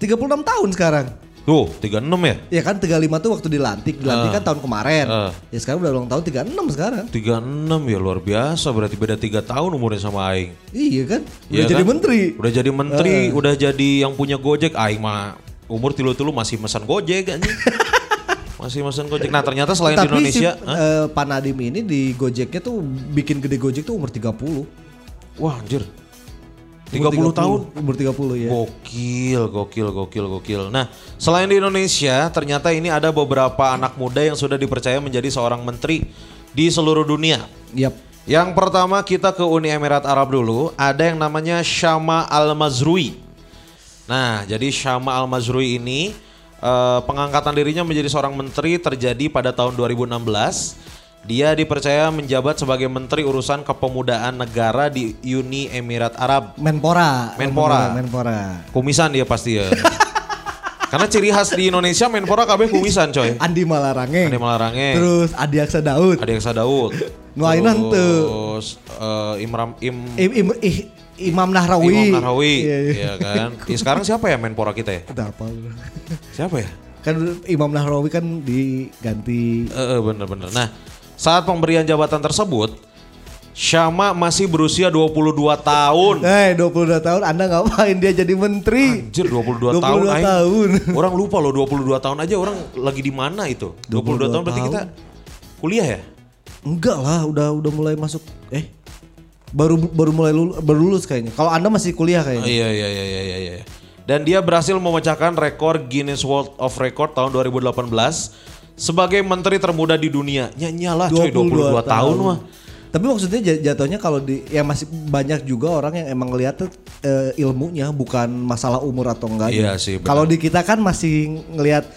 36 tahun sekarang Tuh, 36 ya? Ya kan 35 tuh waktu dilantik Dilantik kan tahun kemarin Ah. Ya sekarang udah ulang tahun 36 sekarang 36 ya luar biasa berarti beda 3 tahun umurnya sama aing. Iya kan Udah Iya jadi kan? menteri Udah jadi menteri, udah jadi yang punya Gojek. Aing mah umur tilu-tilu masih mesan Gojek anjing. [laughs] masih mesan Gojek. Nah, ternyata selain di Tapi Indonesia, si hah? eh, Pak Nadim ini di Gojeknya tuh bikin gede Gojek tuh umur 30 wah anjir. 30 Umur tahun. Umur 30 ya Gokil, gokil, gokil, gokil. Nah, selain di Indonesia, ternyata ini ada beberapa anak muda yang sudah dipercaya menjadi seorang menteri di seluruh dunia. Yap Yang pertama kita ke Uni Emirat Arab dulu, ada yang namanya Syama Al-Mazrui. Nah, jadi Syama Al-Mazrui ini eh, pengangkatan dirinya menjadi seorang menteri terjadi pada tahun 2016. Dia dipercaya menjabat sebagai menteri urusan kepemudaan negara di Uni Emirat Arab. Menpora Menpora. Menpora Kumisan dia pasti ya. [laughs] Karena ciri khas di Indonesia Menpora KB kumisan coy. Andi Malarangeng Ade Malarangeng, Terus Adi Aksa Daud Ade Aksa Daud. Nu ayeuna henteu. Terus eh, Imram Im Im, im, ih, Imam Nahrawi Imam Nahrawi, Iya, iya. ya kan. Ya, sekarang siapa ya Menpora kita ya? Udah apa Siapa ya? Kan Imam Nahrawi kan diganti Eh, eh, bener-bener. Nah, saat pemberian jabatan tersebut, Syama masih berusia 22 tahun. Eh 22 tahun Anda ngapain dia jadi menteri Anjir 22, 22 tahun. Aing. tahun. [laughs] Orang lupa loh 22 tahun aja orang lagi di mana itu? 22, 22 tahun berarti kita kuliah ya? Enggak lah udah udah mulai masuk Eh baru baru mulai lulus, baru lulus kayaknya. Kalau Anda masih kuliah kayaknya. iya iya iya iya iya. iya. Dan dia berhasil memecahkan rekor Guinness World of Record tahun 2018 sebagai menteri termuda di dunia. Nyanyalah coy 22, tahun mah. Tapi maksudnya jatuhnya kalau di ya masih banyak juga orang yang emang ngeliat tuh eh, ilmunya bukan masalah umur atau enggak. Iya sih. Kalau di kita kan masih ngelihat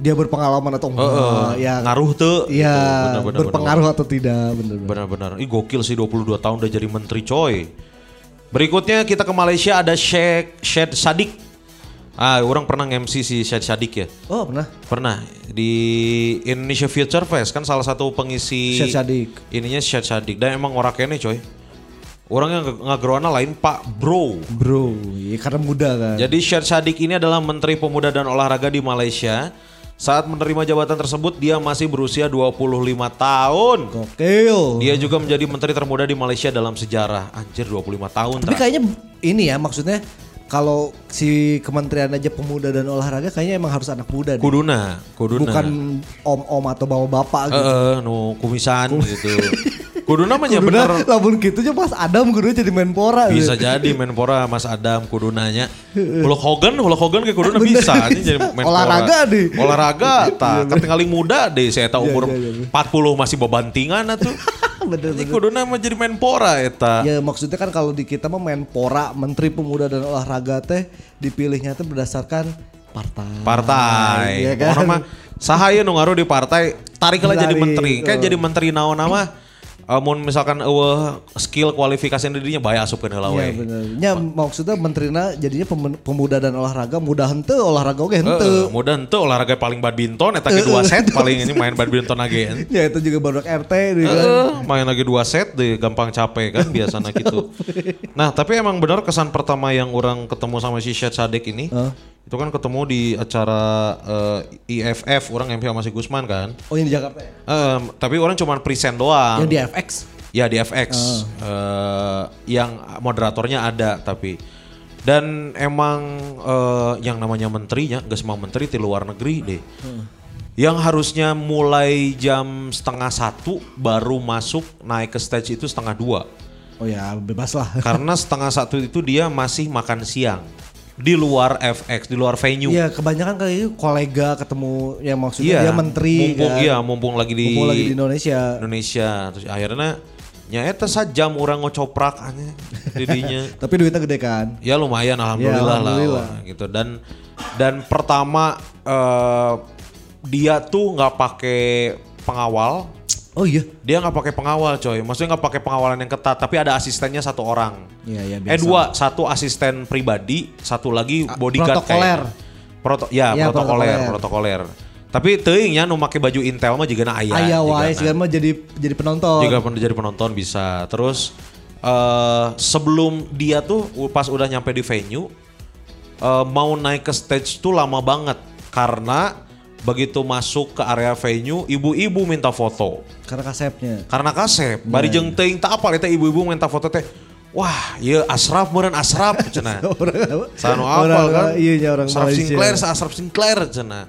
dia berpengalaman atau enggak, Heeh, ya ngaruh tuh. Iya, gitu. Bener, bener, berpengaruh atau tidak, bener-bener. Benar-benar. Ih gokil sih 22 tahun udah jadi menteri coy. Berikutnya kita ke Malaysia ada Sheikh Syed Sadik. Ah, orang pernah MC si Syed Sadik ya. Oh pernah. Pernah di Indonesia Future Fest kan salah satu pengisi Syed Sadik. Ininya Syed Sadik dan emang orang kene coy. Orang yang ngagerwana lain Pak Bro. Bro, ya karena muda kan. Jadi Syed Sadik ini adalah Menteri Pemuda dan Olahraga di Malaysia. Saat menerima jabatan tersebut dia masih berusia 25 tahun. Gokil. Dia juga menjadi menteri termuda di Malaysia dalam sejarah. Anjir 25 tahun. Tapi kayaknya ini ya maksudnya kalau si kementerian aja pemuda dan olahraga kayaknya emang harus anak muda deh. Kuduna, kuduna. Bukan om-om atau bapak-bapak gitu. eh, nu kumisan gitu. Kuduna mah ya Kuduna, bener. lamun gitu aja pas Adam kudu jadi menpora. Bisa gitu. jadi Menpora Mas Adam kudunanya. Hulk Hogan, Hulk Hogan kayak kuduna [laughs] bisa aja jadi Menpora. Olahraga deh. Olahraga tak ketinggaling muda deh saya tahu Iya, umur iya, iya. 40 masih bebantingan atuh. [laughs] [laughs] Bener, Ini bener. kuduna mah jadi Menpora eta. Ya maksudnya kan kalau di kita mah menpora, Menteri Pemuda dan Olahraga teh dipilihnya tuh berdasarkan partai. Partai. Iya kan? Orang mah sahaya nu ngaruh di partai tarik lah jadi menteri. Kan jadi menteri naon nama mun misalkan eueuh skill kualifikasi dirinya bae asupkeun heula Iya we. bener. Ya maksudnya menterina jadinya pem- pemuda dan olahraga mudah hente olahraga oke hente. Heeh, mudah ente olahraga paling badminton eta ge dua set paling ini main badminton lagi. [laughs] Ya itu juga baru RT gitu kan. Main lagi dua set deh gampang capek kan [laughs] biasanya gitu. Nah tapi emang benar kesan pertama yang orang ketemu sama si Syed Sadek ini Heeh. Itu kan ketemu di acara eh, IFF orang MP sama si Gusman kan. Oh yang di Jakarta ya? Em, tapi orang cuma present doang. Yang di FX. Ya di FX Eh, yang moderatornya ada tapi dan emang eh, yang namanya menterinya nggak semua menteri di luar negeri deh. Yang harusnya mulai jam setengah satu baru masuk naik ke stage itu setengah dua. Oh ya bebas lah. Karena [laughs] setengah satu itu dia masih makan siang di luar FX, di luar venue. Iya kebanyakan kali itu kolega ketemu yang maksudnya Iya, dia menteri mumpung, kan. Iya, mumpung lagi di, Mumpung lagi di Indonesia. Indonesia. Terus akhirnya nyaeta sajam orang ngocoprak aneh didinya. [laughs] Tapi duitnya gede kan. ya lumayan alhamdulillah, Ya, alhamdulillah. lah gitu dan dan pertama eh, dia tuh nggak pakai pengawal Oh iya. dia nggak pakai pengawal coy maksudnya nggak pakai pengawalan yang ketat tapi ada asistennya satu orang Iya iya eh dua satu asisten pribadi satu lagi bodyguard protokoler. kayaknya. Proto ya, Ya, protokoler protokoler. protokoler Tapi teuingnya nu make baju Intel mah juga aya. Aya wae jigana. sih mah jadi jadi penonton. Juga pen- jadi penonton bisa. Terus eh sebelum dia tuh pas udah nyampe di venue eh, mau naik ke stage tuh lama banget karena begitu masuk ke area venue ibu-ibu minta foto. Karena kasepnya. Karena kasep, bari jeung teuing tak apa eta ibu-ibu minta foto teh. Wah, iya Asraf meureun Asraf cenah. [laughs] Sanu apal Orang- kan? iya, iya, orang Asraf Malaysia. Sinclair, Asraf Sinclair cenah.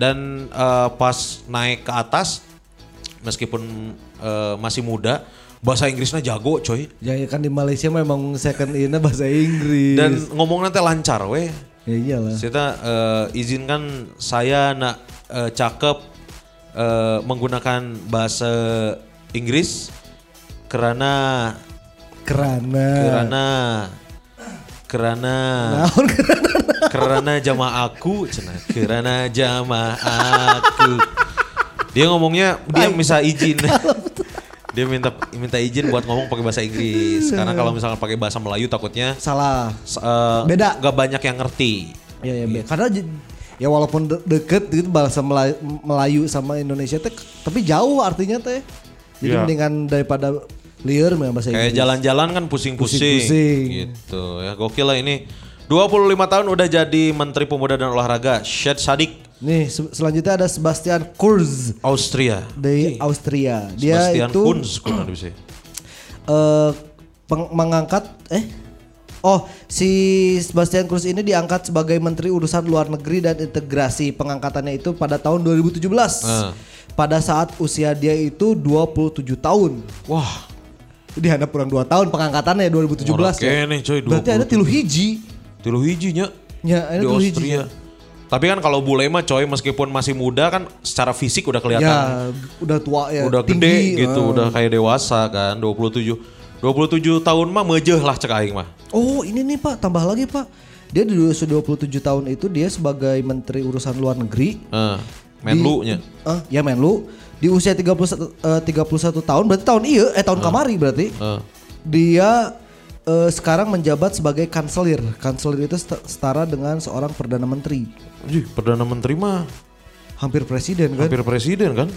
Dan eh, pas naik ke atas meskipun eh, masih muda, bahasa Inggrisnya jago coy. Ya, ya kan di Malaysia memang second in bahasa Inggris. Dan ngomongnya teh lancar weh. Ya iyalah. Kita eh, izinkan saya nak eh, cakep eh, menggunakan bahasa Inggris karena karena karena Naon karena jamaah aku cenah. Karena jamaah aku. Dia ngomongnya dia bisa izin [laughs] dia minta minta izin buat ngomong pakai bahasa Inggris karena kalau misalkan pakai bahasa Melayu takutnya salah. eh, Beda. nggak banyak yang ngerti Ya ya, Be. karena ya walaupun de- deket gitu bahasa Melayu, Melayu sama Indonesia teh tapi jauh artinya teh. Jadi Iya. mendingan daripada liar memang bahasa kayak jalan-jalan kan pusing-pusing Pusing-pusing. gitu ya gokil lah ini 25 tahun udah jadi Menteri Pemuda dan Olahraga Syed Sadik Nih se- selanjutnya ada Sebastian Kurz Austria dari Austria. Dia Sebastian itu Kunz kurang lebih sih. eh, mengangkat eh Oh, si Sebastian Kurz ini diangkat sebagai Menteri Urusan Luar Negeri dan Integrasi. Pengangkatannya itu pada tahun 2017. Ah. Pada saat usia dia itu 27 tahun. Wah, Dia ada kurang 2 tahun pengangkatannya 2017 Orang ya. kene, coy, Berarti ada 27. tilu hiji. tilu hijinya Ya, ada di tilu hiji. Tapi kan kalau bule mah coy meskipun masih muda kan secara fisik udah kelihatan Ya, udah tua ya. udah tinggi, gede gitu, ah. udah kayak dewasa kan, 27. 27 tahun mah mejeh lah cek aing mah. Oh, ini nih Pak, tambah lagi Pak. Dia di usia 27 tahun itu dia sebagai Menteri Urusan Luar Negeri. Eh, Menlu nya. Ah, ya Menlu. Di usia 31 eh, 31 tahun berarti tahun iya eh tahun kamari berarti. Eh. Dia eh, sekarang menjabat sebagai kanselir. Kanselir itu set- setara dengan seorang perdana menteri. Anjir, Perdana Menteri mah Hampir presiden kan? hampir presiden kan?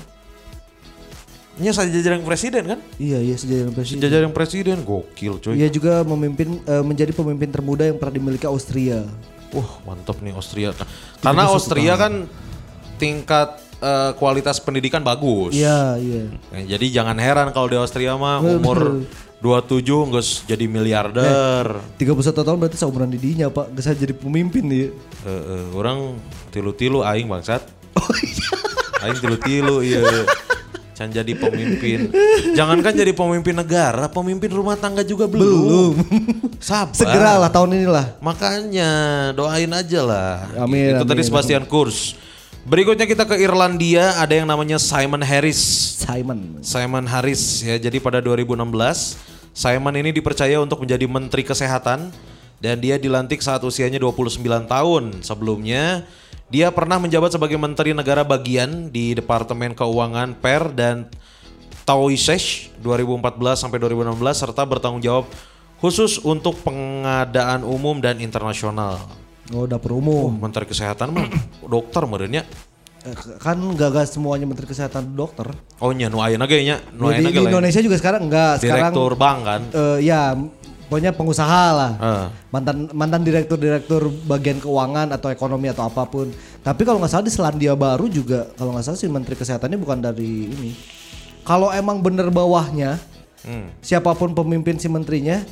Nya saja jajaran presiden kan? Iya, iya sejajar presiden. Jajaran presiden gokil coy. Ia juga memimpin eh, menjadi pemimpin termuda yang pernah dimiliki Austria. Wah mantap nih Austria. Karena Austria kan tingkat eh, kualitas pendidikan bagus. Iya, iya. Ya, jadi jangan heran kalau di Austria mah umur 27 nggak jadi miliarder. 31 tahun berarti seumuran didinya Pak. Gak jadi pemimpin dia. Eh, eh, orang tilu-tilu aing bangsat. Oh, iya. [laughs] Aing tilu-tilu iya. Can jadi pemimpin. Jangankan jadi pemimpin negara, pemimpin rumah tangga juga belum. Sabar. Segeralah tahun inilah. Makanya doain aja lah. Amin, Itu tadi amin. Sebastian Kurz. Berikutnya kita ke Irlandia, ada yang namanya Simon Harris. Simon. Simon Harris ya. Jadi pada 2016 Simon ini dipercaya untuk menjadi Menteri Kesehatan dan dia dilantik saat usianya 29 tahun. Sebelumnya dia pernah menjabat sebagai Menteri Negara Bagian di Departemen Keuangan Per dan Taoiseach 2014 sampai 2016 serta bertanggung jawab khusus untuk pengadaan umum dan internasional. Oh, dapur Oh, umum. Menteri Kesehatan mah [coughs] dokter merenya. Eh, Kan gak semuanya menteri kesehatan dokter. Oh nya nu ayeuna ge nya, nu di lain. Indonesia juga sekarang enggak. Sekarang Direktur bank kan. eh, ya pokoknya pengusaha lah. Ah. Mantan mantan direktur-direktur bagian keuangan atau ekonomi atau apa pun. Tapi kalau nggak salah di Selandia Baru juga kalau nggak salah sih menteri kesehatannya bukan dari ini. Kalau emang bener bawahnya Hmm. siapa pun pemimpin si menterinya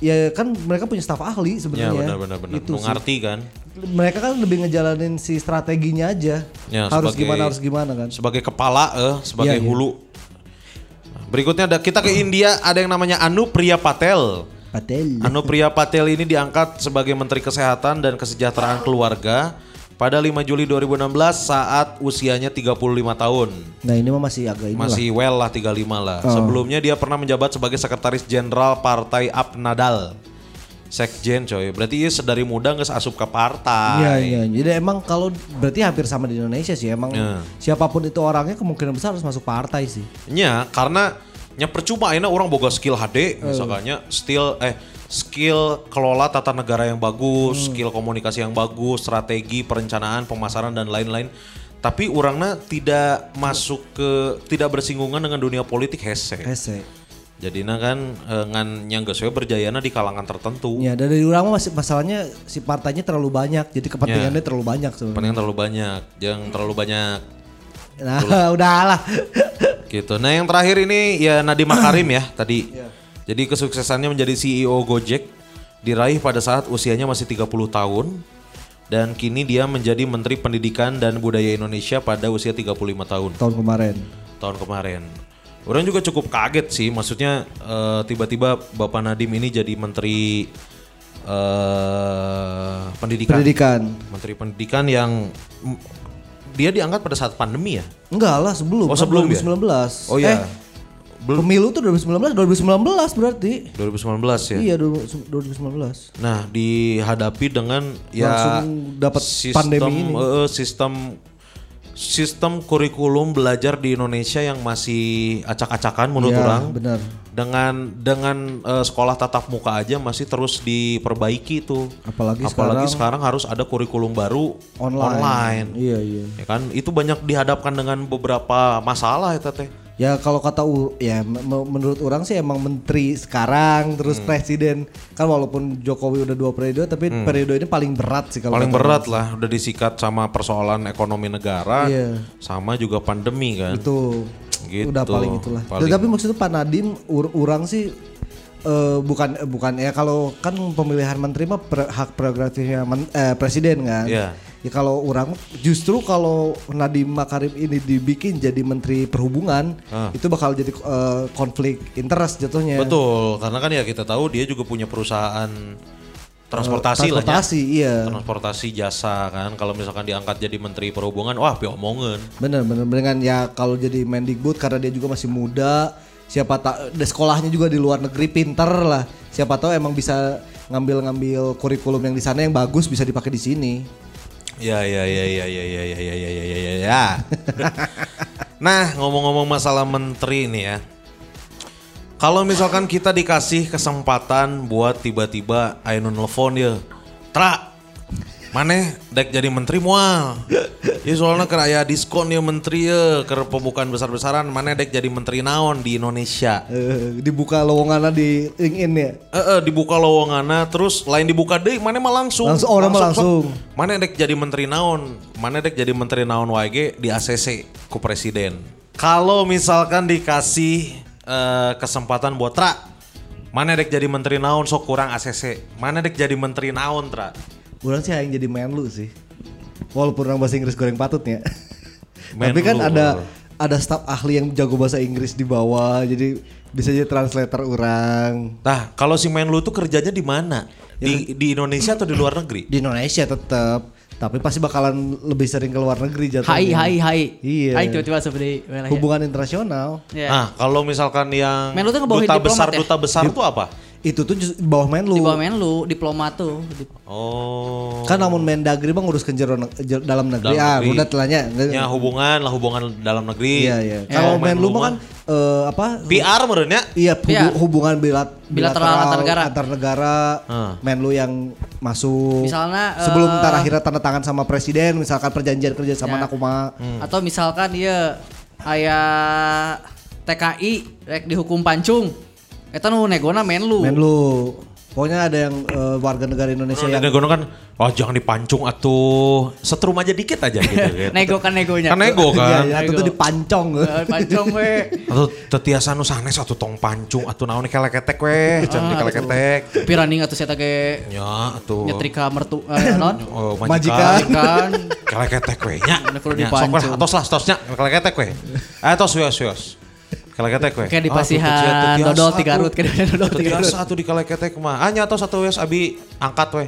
ya kan mereka punya staf ahli Ya sebenarnya. benar benar benar. Itu ngerti kan. Mereka kan lebih ngejalanin si strateginya aja. Ya, harus sebagai- gimana harus gimana kan. Sebagai kepala eh sebagai iya. hulu. Berikutnya ada kita ke India ada yang namanya Anu Priya Patel. Patel. Anu Priya Patel ini diangkat sebagai Menteri Kesehatan dan Kesejahteraan Keluarga pada 5 Juli 2016 saat usianya 35 tahun. Nah ini mah masih agak ini lah. Masih well lah 35 lah. Oh. Sebelumnya dia pernah menjabat sebagai Sekretaris Jenderal Partai Apnadal. Sekjen coy. Berarti dia sedari muda nggak asup ke partai. Iya iya. Jadi emang kalau berarti hampir sama di Indonesia sih. Emang Ya. siapa pun itu orangnya kemungkinan besar harus masuk partai sih. Nya karena nya percuma ini orang boga skill HD misalnya skill eh skill kelola tata negara yang bagus, skill komunikasi yang bagus, strategi perencanaan, pemasaran dan lain-lain. tapi orangnya tidak masuk ke tidak bersinggungan dengan dunia politik hese. Hese. Jadinya kan eh, ngan yang we berjayana di kalangan tertentu. Ya dari orang masih masalahnya si partainya terlalu banyak, jadi kepentingannya Ya. terlalu banyak sebenarnya. Penting terlalu banyak, jangan terlalu banyak Nah, [laughs] udahlah. gitu. Nah, yang terakhir ini ya Nadiem Makarim ya tadi. Jadi kesuksesannya menjadi CEO Gojek diraih pada saat usianya masih 30 tahun dan kini dia menjadi Menteri Pendidikan dan Budaya Indonesia pada usia 35 tahun Tahun kemarin. tahun kemarin. Orang juga cukup kaget sih, maksudnya eh, tiba-tiba Bapak Nadiem ini jadi Menteri eh, Pendidikan. Pendidikan. Menteri Pendidikan yang dia diangkat pada saat pandemi ya? Enggak lah sebelum. Oh, sebelum ya? 2019. Oh iya. Eh, pemilu tuh 2019, 2019 berarti. 2019 ya. Iya 2019. Nah, dihadapi dengan ya Langsung dapat pandemi ini. eh, sistem sistem kurikulum belajar di Indonesia yang masih acak-acakan menurut Iya, orang. benar. Dengan dengan eh, sekolah tatap muka aja masih terus diperbaiki tuh. Apalagi Apalagi sekarang sekarang harus ada kurikulum baru online. online. Iya iya. Ya kan itu banyak dihadapkan dengan beberapa masalah ya teh. Ya kalau kata u- ya menurut orang sih emang menteri sekarang terus Hmm. presiden kan walaupun Jokowi udah dua periode tapi periode ini paling berat sih kalau Paling berat lah udah disikat sama persoalan ekonomi negara Iya. sama juga pandemi kan. itu Gitu. udah paling itulah. Paling. Tapi maksudnya Pak Nadim ur- orang sih eh, bukan eh, bukan ya kalau kan pemilihan menteri mah pre- hak prerogatifnya men- eh, presiden kan. Iya. Ya kalau orang justru kalau Nadiem Makarim ini dibikin jadi menteri perhubungan Ah. itu bakal jadi eh, konflik interest jatuhnya. Betul, karena kan ya kita tahu dia juga punya perusahaan transportasi, lah ya. Transportasi iya. Transportasi jasa kan. Kalau misalkan diangkat jadi menteri perhubungan, wah piomongin. Bener bener dengan ya kalau jadi Mendikbud karena dia juga masih muda, siapa tak sekolahnya juga di luar negeri pinter lah. Siapa tahu emang bisa ngambil-ngambil kurikulum yang di sana yang bagus bisa dipakai di sini. Ya ya ya ya ya ya ya ya ya ya ya ya. ya. nah ngomong-ngomong masalah menteri ini ya. Kalau misalkan kita dikasih kesempatan buat tiba-tiba Aino nelfon ya, Tra, mana dek jadi menteri mual. Ya soalnya keraya diskon ya menteri ya, ke pembukaan besar-besaran, mana dek jadi menteri naon di Indonesia. Eh, dibuka lowongannya di LinkedIn ya. Eh, eh, dibuka lowongannya terus lain dibuka deh mana mah langsung Langsung, orang mah langsung. mana dek jadi menteri naon mana dek jadi menteri naon WG di ACC ku presiden kalau misalkan dikasih eh, kesempatan buat tra mana dek jadi menteri naon sok kurang ACC mana dek jadi menteri naon tra Orang sih yang jadi menlu sih. Walaupun orang bahasa Inggris goreng patutnya. Tapi kan ada bro. ada staf ahli yang jago bahasa Inggris di bawah jadi bisa jadi translator orang. nah kalau si Menlu tuh kerjanya di mana di di Indonesia atau di luar negeri Di Indonesia tetap, tapi pasti bakalan lebih sering ke luar negeri jatuhnya. Hai hai hai. Iya. Hai tiba-tiba seperti. Hubungan internasional. Ya. nah kalau misalkan yang Menlu tuh duta besar ya? duta besar tuh apa Itu tuh just- di bawah Menlu. Di bawah Menlu, diplomat tuh. Oh Kan namun Mendagri bang nguruskan jero dalam negeri. Dalam ah, negeri. udah telahnya. Ya hubungan lah hubungan dalam negeri. Iya iya. Ya. Kalau Oh, Menlu mah kan eh, apa? PR merenya. Iya, hubu- Iya. hubungan bilat Bilateral antar negara. antar negara. Ah. Menlu yang masuk. Misalnya, sebelum ntar akhirnya tanda tangan sama presiden, misalkan perjanjian kerja sama Ya. nakuma. Atau misalkan dia aya TKI rek dihukum pancung. Eta nu negona Menlu. Menlu. Pokoknya ada yang eh, warga negara Indonesia yang Nego kan, oh jangan dipancung atuh, setrum aja dikit aja gitu. [laughs] gitu. Nego kan negonya. Kan nego Iya, kan. iya, itu tuh dipancong. Eh, pancung we. [laughs] Atau tetiasa nu sanes atuh tong pancung atuh naon keleketek weh, can Ah, dikeleketek. Tapi running atuh saya ge Ya atuh. nyetrika mertu eh, non. [laughs] Oh, Majikan. majikan. Kan Keleketek we nya. Kudu Nya, Sok lah, tos lah, tosnya keleketek we. Eh tos wios wios. Keleketek we. kayak di Ah, pasihan dodol tiga rut kayak dodol tiga rut. Tetiasa atuh dikeleketek mah. Anya tos satu wios abi angkat we.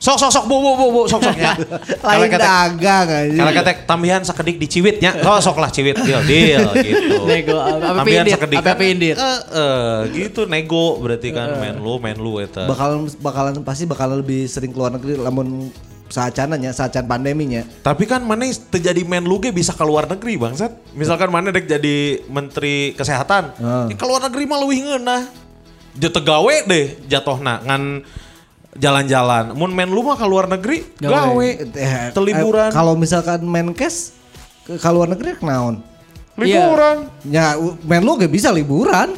Sok sok sok bu bu bu bu sok sok ya. [laughs] lain dagang aja. Kalau ketek tambihan sakedik di ciwitnya, oh sok lah ciwit deal deal gitu. Nego pindir, sakedik apa kan, pindir. eh, eh, gitu nego berarti kan menlu menlu eta. bakalan bakalan pasti bakalan lebih sering keluar negeri lamun saacananya saacan pandeminya Tapi kan mana terjadi menlu ge bisa keluar negeri bangsat. Misalkan mana dek jadi menteri kesehatan, Ah. ya keluar negeri mah leuwih ngeunah. Dia tegawe deh jatohna ngan jalan-jalan. Mun menlu mah keluar negeri Gawe. gawe. Eh, Teliburan. eh, kalau misalkan Menkes ke ke luar negeri kenaon. Liburan. Ya u- men lu gak bisa liburan.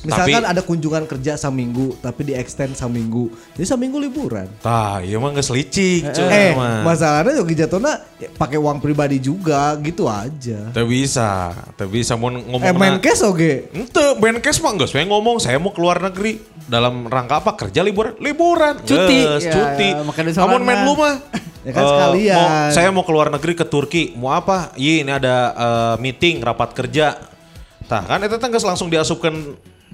Misalkan Tapi- ada kunjungan kerja seminggu tapi di extend seminggu. Jadi seminggu liburan. Tah, iya mah geus licik cuy eh, mah. masalahnya Yogi Jatona ya, pakai uang pribadi juga gitu aja. Teu bisa, teu bisa mau ngomong Eh Menkes oge. Ente, Benkes mah enggak saya ngomong saya mau keluar negeri dalam rangka apa kerja liburan liburan Cuti. Geus, Ya, cuti ya, sorangan. main lu mah Ya kan eh, sekalian. mau- saya mau keluar negeri ke Turki mau apa iya ini ada eh, meeting rapat kerja tah kan itu tanggas langsung diasupkan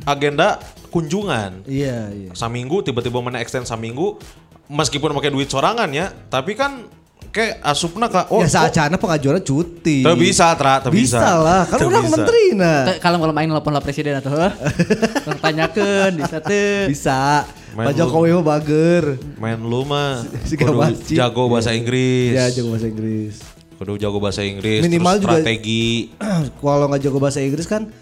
agenda kunjungan Iya, iya. saminggu tiba-tiba mana extend saminggu meskipun pakai duit sorangan ya tapi kan kayak asupna kak oh ya saacana pengajuan cuti. Teu bisa, Tra, teu bisa. Bisa lah, kan orang menteri nah. Teu, Kalau kalau main telepon lah presiden atau [laughs] tanyakeun bisa teu. Bisa. Main Pak. Jokowi mah bager. main lu mah [laughs] jago bahasa Inggris Ya jago bahasa Inggris. kudu jago bahasa Inggris Minimal terus juga- strategi [clears throat] Kalau nggak jago bahasa Inggris kan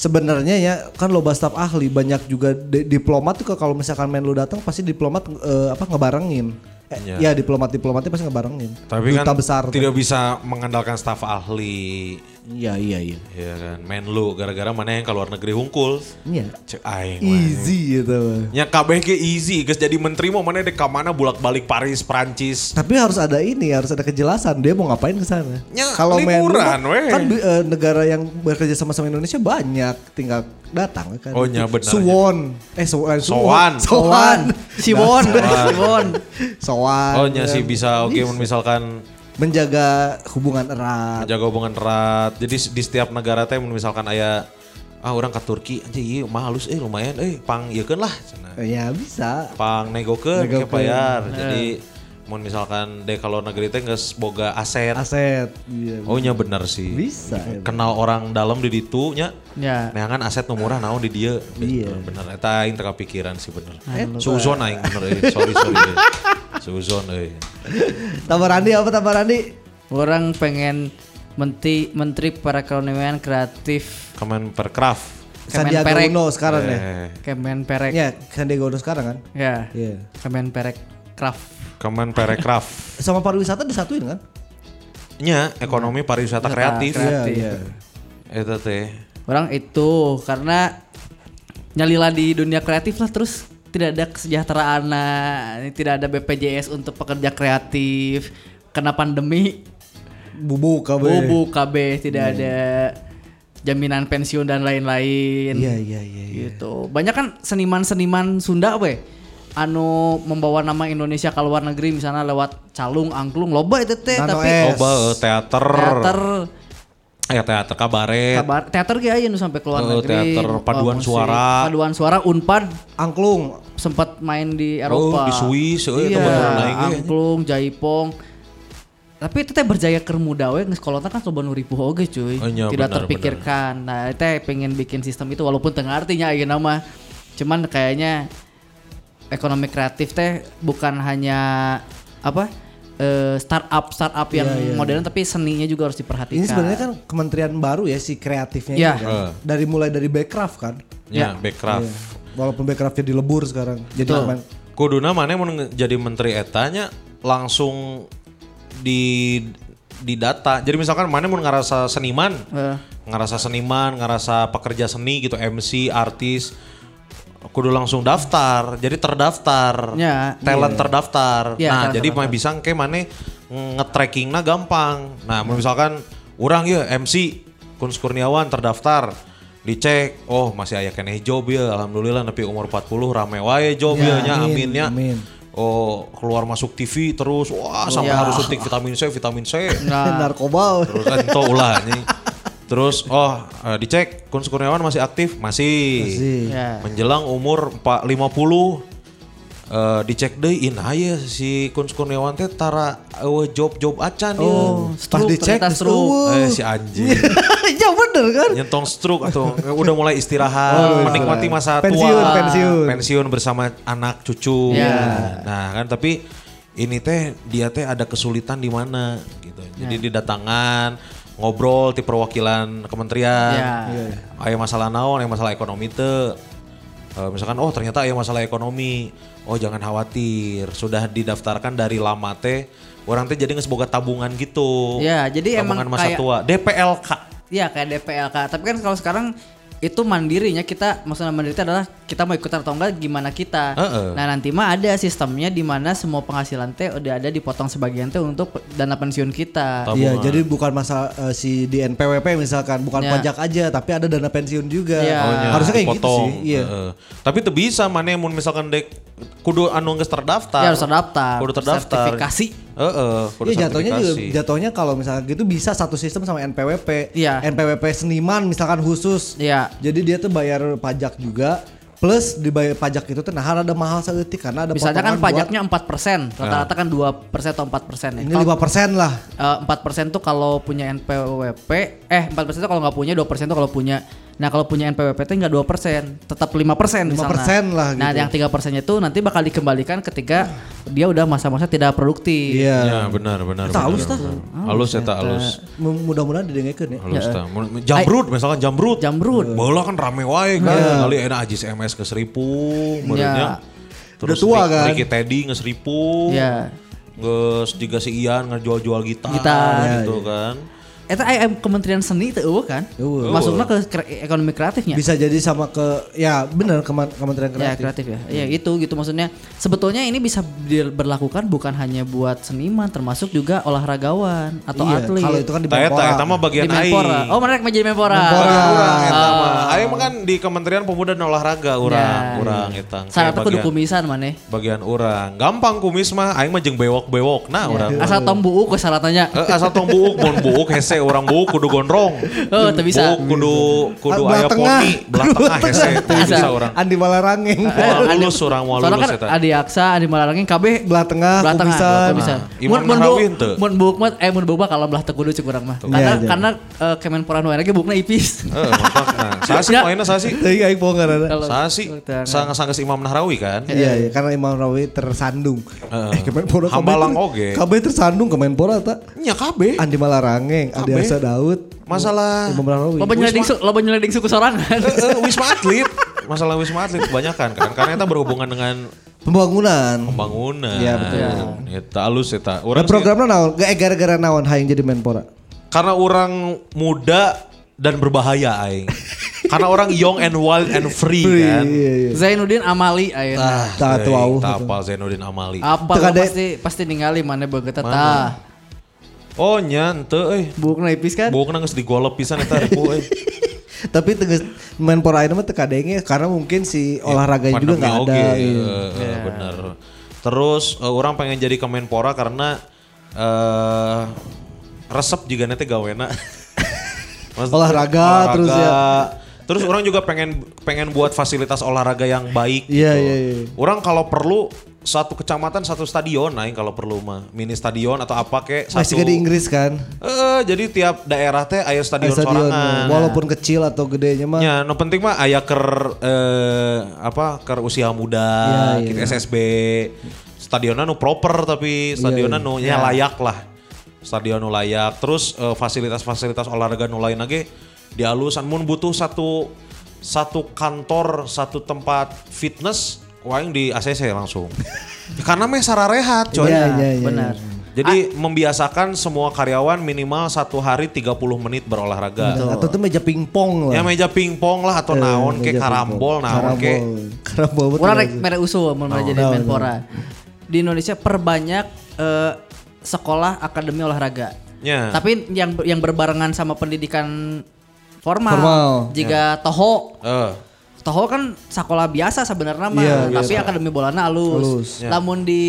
sebenarnya ya kan lo staf ahli banyak juga di- diplomat tuh kalau misalkan main lu datang pasti diplomat eh, apa ngebarengin. Eh, Iya. Ya diplomat diplomatnya pasti ngebarengin. tapi Duta kan besar. tuh. tidak bisa mengandalkan staf ahli Iya iya iya. ya kan main lu gara-gara mana yang keluar negeri hungkul Iya. cek aing. Easy gitu. mah. nya kabeh ge easy geus jadi menteri mau mana dek ka mana bulak-balik Paris Prancis Tapi harus ada ini, harus ada kejelasan dia mau ngapain ke sana. Ya, Kalau lu liburan, weh. kan bi- eh, negara yang bekerja sama sama Indonesia banyak, tinggal datang kan. Oh, iya, benar. Suwon, eh Suwon, Sowan. [laughs] Sowan, Siwon. Sowan. oh nya sih kan. bisa oke misalkan menjaga hubungan erat. menjaga hubungan erat jadi di setiap negara teh misalkan aya ah orang ke Turki anjing iya mah halus eh lumayan eh pang ieukeun lah cenah. Ya bisa. pang negokeun ke bayar. Jadi mau misalkan deh kalau negeri teh geus boga aset. Aset. Iya. Oh nya bener sih. Bisa, ya. Kenal orang dalam di ditu nya. Ya. Neangan aset nu murah naon di dieu. Iya. Bener eta aing teu kepikiran sih bener. Suzon aing bener euy. Sorry sorry. [laughs] euy. Suzon euy. Tambah Randi apa tambah Randi? Orang pengen menteri menteri perekonomian kreatif Kemenperkraf. Sandiaga Kemenperek. Uno sekarang ya. Eh, Kemenperek. Ya, Sandiaga Uno sekarang kan? Ya. Iya. Kemenperek Craft. Kemenparekraf. [laughs] Sama pariwisata disatuin kan? Nya ekonomi pariwisata kreatif. kreatif. Iya, iya. Eta teh. Orang itu karena nyalila di dunia kreatif lah terus tidak ada kesejahteraan nah, tidak ada BPJS untuk pekerja kreatif kena pandemi Bubuk KB. bubu KB tidak ada jaminan pensiun dan lain-lain Iya, iya, iya. iya. gitu banyak kan seniman-seniman Sunda we anu membawa nama Indonesia ke luar negeri misalnya lewat calung angklung loba itu teh Nano tapi S. Loba eh, teater. teater Ya teater kabaret. kabar teater ge aya nu sampai keluar Oh, negeri teater paduan musik, suara. paduan suara Unpad Angklung. sempat main di Eropa Oh, di Swiss, oh, itu iya, beneran aing ge. angklung jaipong tapi itu teh berjaya keur muda we geus kolotna kan coba nu ripuh oge cuy Oh, iya, tidak benar, terpikirkan nah teh pengen bikin sistem itu walaupun tengah artinya ayeuna mah cuman kayaknya ekonomi kreatif teh bukan hanya apa eh, startup startup yang Iya, iya. modern tapi seninya juga harus diperhatikan Ini sebenarnya kan kementerian baru ya si kreatifnya Iya. ini kan. Eh. Dari mulai dari backcraft kan. Ya, backcraft. Iya. Walaupun backcraftnya dilebur sekarang. Jadi Betul. main- Kuduna mana mau jadi menteri etanya langsung di di data. Jadi misalkan mana mau ngerasa seniman, Eh. ngerasa seniman, ngerasa pekerja seni gitu, MC, artis, kudu langsung daftar. Jadi terdaftar. Ya, talent terdaftar. Iya, nah, jadi mah bisa ke mana nge-trackingnya gampang. Nah, misalkan orang ya MC Kun Kurniawan terdaftar dicek oh masih aya keneh job ya alhamdulillah nepi umur 40 rame wae job Ya, ya, nya amin, amin ya amin. oh keluar masuk TV terus wah sampai ya. harus suntik vitamin C vitamin C Nah, narkoba. terus ento ulah anjing. [laughs] terus oh eh, dicek Kun Kurniawan masih aktif masih, Masih. ya. menjelang umur 4, 50 eh, dicek deh in aya si Kun Kurniawan teh tara eueuh job-job acan ya. Oh, Pas stroke, dicek, stroke. stroke. Eh si anjing [laughs] ya bener kan? nyentong stroke atau udah mulai istirahat menikmati masa Pensiun, tua pensiun. pensiun bersama anak cucu Ya. nah kan tapi ini teh dia teh ada kesulitan di mana gitu jadi didatangan ngobrol di perwakilan kementerian Ya. Iya, aya masalah naon aya masalah ekonomi teh Eh, misalkan oh ternyata ya masalah ekonomi. Oh jangan khawatir, sudah didaftarkan dari lama teh. Orang teh jadi boga tabungan gitu. Ya, jadi tabungan emang masa kayak- tua, DPLK. Iya kayak DPLK. Tapi kan kalau sekarang itu mandirinya kita maksudnya mandiri itu adalah kita mau ikutan atau enggak gimana kita. Heeh. Nah nanti mah ada sistemnya di mana semua penghasilan teh udah ada dipotong sebagian teh untuk dana pensiun kita. Iya, jadi bukan masa eh, si di NPWP misalkan bukan Ya. pajak aja, tapi ada dana pensiun juga. Iya. Oh, nya, Harusnya kayak gitu sih. Iya. Heeh. Tapi itu bisa mana mun misalkan dek kudu anu geus terdaftar. Ya harus terdaftar. Kudu terdaftar. Sertifikasi. Heeh, kudu Iya jatuhnya juga jatuhnya kalau misalkan gitu bisa satu sistem sama NPWP. Iya. NPWP seniman misalkan khusus. Iya. Jadi dia tuh bayar pajak juga plus dibayar pajak itu tuh nah ada mahal seetik karena ada Misalnya kan pajaknya 4%, rata-rata kan 2% atau 4%. ya. ini lima persen lah. Eh, empat persen tuh kalau punya NPWP, eh empat persen tuh kalau nggak punya, dua persen tuh kalau punya. Nah kalau punya NPWP nggak dua persen, tetap lima persen 5% lah Nah gitu. yang tiga persennya tuh nanti bakal dikembalikan ketika dia udah masa-masa tidak produktif. Iya. Ya benar benar. Eta halus benar, tah. benar. Halus eta halus. M- Mudah-mudahan didengarkan ya. Halus tah. Mun- Jambrut misalkan jambrut. Jambrut. Bola kan rame wae kan. Kali enak ajis MS ke seribu Ya. menurutnya. Terus Udah tua kan? Ricky Teddy nge seribu. Iya. Nges juga si Ian ngejual-jual gitar, Gitar. gitu kan. Eta IM Kementerian Seni itu eueuh kan? Eueuh. Masuknya ke kre- ekonomi kreatifnya. Bisa jadi sama ke ya benar Kemen- Kementerian Ya Kreatif. kreatif ya. Ya itu gitu maksudnya. Sebetulnya ini bisa diberlakukan bukan hanya buat seniman, termasuk juga olahragawan atau Iya, atlet. Kalau itu kan di eta Menpora. eta mah bagian di Menpora. Oh, mereka menjadi Menpora. Menpora. Urang eta Ah. mah. Aing mah kan di Kementerian Pemuda dan Olahraga urang, Ya. urang eta. Syaratnya Kayak kudu bagian- kumisan maneh. Bagian urang. Gampang kumis mah aing mah jeung bewok-bewok. Nah, urang. mah. Asal tom buuk we syaratnya. Eh, asal tong buuk, mun buuk hese orang buuk kudu gondrong. [laughs] Oh, teu bisa. Buuk kudu kudu Belah aya tengah. poni, belah tengah hese teu bisa. orang. Andi Malarangeng. Moal lulus urang moal Soalnya lulus kan eta. Adi Aksa, Adi Malarangin KB belah tengah, belah tengah, bisa. Nah, Mun mun Nahrawi henteu. mun buuk mah eh mun buuk mah kalau belah teu kudu cek urang mah. Karena Iya, iya. karena eh, Kemenpora nu ge buukna ipis. Heeh, mantap. Sasi Ya. poinnya sasi. Tadi aing poho ngaranna. Sasi sangat-sangat Imam Nahrawi kan. Iya, iya, karena Imam Rawi tersandung. Heeh. Eh, Kemenpora kabeh Hambalang oge. Kabeh tersandung Kemenpora tak? Nya kabeh. Andi Malarangeng, Adi Kabeh. Asa Daud, Masalah. Loba nyeleding su, loba suku sorangan. Eh, eh, wisma atlet. Masalah wisma atlet kebanyakan kan karena itu berhubungan dengan Pembangunan. pembangunan. Iya, betul. Eta alus eta. Urang sih- programnya naon? Gak gara-gara naon hayang jadi Menpora. karena orang muda dan berbahaya aing. karena orang young and wild and free kan. Iya, iya. Zainuddin Amali ayeuna. Tah, tuh, euy, au. tah apal Zainuddin Amali. Apa lo pasti pasti ningali mana Mana? tah. Oh nya henteu euy. Buukna ipis kan? Bukan geus digolep pisan eta ribu euy. [laughs] Tapi tegas Menpora ini mah teu kadenge karena mungkin si olahraganya juga Pandemi nggak ada. iya. eh, eh, bener. Terus eh, orang pengen jadi Kemenpora karena eh resep juga nanti gawena. Maksudnya [laughs] Olahraga, terus ya. Terus orang juga pengen pengen buat fasilitas olahraga yang baik Iya, gitu. iya, iya. Orang kalau perlu satu kecamatan satu stadion nah kalau perlu mah mini stadion atau apa kek Masih satu ke di Inggris kan? Eh, jadi tiap daerah teh aya stadion, Stadion, sorangan. walaupun kecil atau gedenya mah. Ya, no penting mah aya ker eh, apa ker usia muda, Iya, iya. gitu SSB. Stadionnya nu proper tapi stadionnya iya. nu nya layak lah. Stadion nu layak. Terus eh, fasilitas-fasilitas olahraga nu lain lagi dialusan mun butuh satu satu kantor, satu tempat fitness waing di ACC langsung. [laughs] Karena meh sararehat coy. Iya, iya, iya. Benar. Jadi membiasakan semua karyawan minimal satu hari 30 menit berolahraga. Atau tuh meja pingpong lah. Ya meja pingpong lah atau Eh, naon ke karambol naon ke. Karambol. Karambol betul. Rek mere usul mun mana jadi Menpora. Di Indonesia perbanyak eh, sekolah akademi olahraga. Ya. Tapi yang yang berbarengan sama pendidikan formal. Formal. Jika Toho Eh, Toho kan sekolah biasa sebenarnya mah, Iya, tapi akademi bolana alus. Alus. Ya. Namun di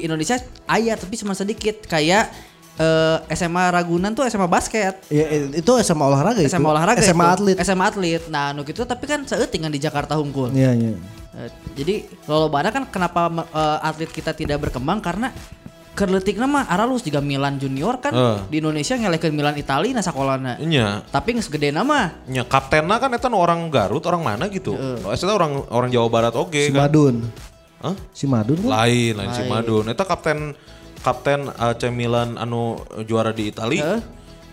Indonesia aya tapi cuma sedikit kayak eh, SMA Ragunan tuh SMA basket. Ya, itu SMA olahraga itu. SMA olahraga SMA itu. atlet. SMA atlet. Nah, nu gitu tapi kan seuting kan di Jakarta hungkul. Iya, iya. Eh, jadi kalau bana kan kenapa eh, atlet kita tidak berkembang karena kerletik nama aralus juga Milan Junior kan Eh. di Indonesia ngelekeun Milan Itali nah sakolana. nya. Tapi geus gede nama. Nya kaptenna kan eta nu orang Garut, orang mana gitu. Oh, eta orang orang Jawa Barat oke Si kan. Madun. Hah? Si Madun kan? Lain, lain si Madun. Eta kapten kapten AC Milan anu juara di Itali. Heeh.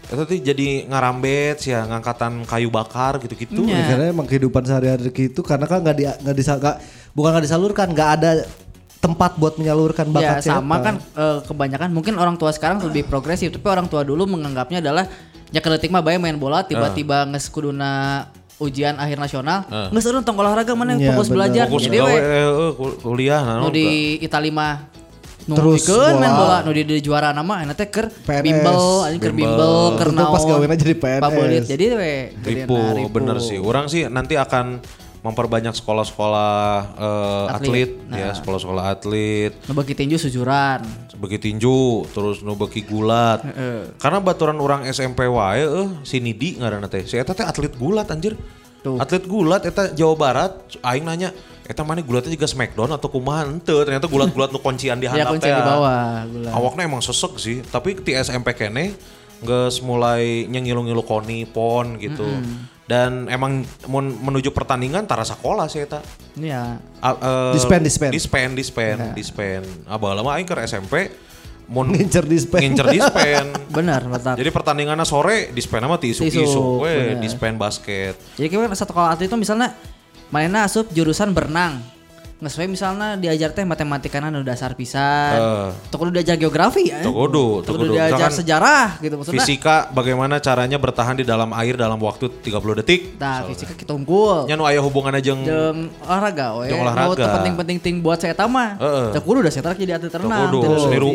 Itu tuh jadi ngarambet sih ya ngangkatan kayu bakar gitu-gitu. Iya. Ya, karena emang kehidupan sehari-hari gitu karena kan nggak di nggak disa nggak- bukan nggak disalurkan nggak ada tempat buat menyalurkan Ya bakat sama siapa. kan eh, kebanyakan mungkin orang tua sekarang lebih progresif tapi orang tua dulu menganggapnya adalah ya keletik mah bae main bola tiba-tiba nges kuduna ujian akhir nasional nges urang tong olahraga mana Iya, fokus bener. belajar Fokus jadi gawe we eh, eh, kul- kuliah nah, no, di Itali mah nu Terus main bola. nu di, di juara nama enak teh PNS. bimbel anjing keur bimbel Tentu pas gawena jadi PNS. Pabelit. jadi we ribu, gedeuna bener sih. Orang sih nanti akan memperbanyak sekolah-sekolah eh, atlet, Atlet. ya Nah. sekolah-sekolah atlet. Nu bagi tinju sujuran. Bagi tinju terus nu beki gulat. Heeh. karena baturan orang SMP wae eh si Nidi ngaranna teh si eta teh atlet gulat anjir. Tuh. atlet gulat eta Jawa Barat. Aing nanya eta mana gulatnya juga Smackdown atau kumaha? Henteu ternyata gulat-gulat nu kuncian di ya handap kunci teh di bawah gula awaknya emang sesek sih tapi di SMP kene geus mulai nyengilu-ngilu koni pon gitu dan emang mun menuju pertandingan tara sekolah sih eta. Ya A- eh, Dispen, dispen. dispen dispen dispen. Abah lama aing ke SMP mun Ngincer dispen. ngincer dispen. [laughs] Benar letak jadi pertandingannya sore dispen sama tisu Tisu, tisu. We dispen basket. Jadi kita satu kalau atlet itu misalnya mana asup jurusan berenang. Nggak sesuai misalnya diajar teh matematika nu dasar pisan. Eh. Tuh kudu diajar geografi ya. Tuh kudu, Tuh tuh kudu kudu. diajar Misalkan sejarah gitu maksudnya. fisika bagaimana caranya bertahan di dalam air dalam waktu 30 detik Nah, fisika kita unggul. nya nu aya hubungannya jeung Jeung olahraga we. Jeung olahraga. Penting-penting ting buat saya tama. Heeh. Teu kudu dah saya jadi atlet renang. kudu teu seni, ru,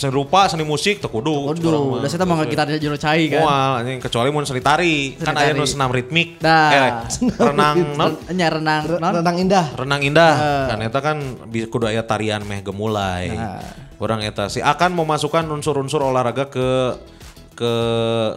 seni rupa seni musik teu kudu Kudu, dah saya mah gitar jero cai kan. Moal anjing kecuali mun seni tari kan aya nu senam ritmik eh renang [laughs] Nya renang non. renang indah renang indah kan eta kan kudu aya tarian meh gemulai. Nah. orang eta sih akan memasukkan unsur-unsur olahraga ke ke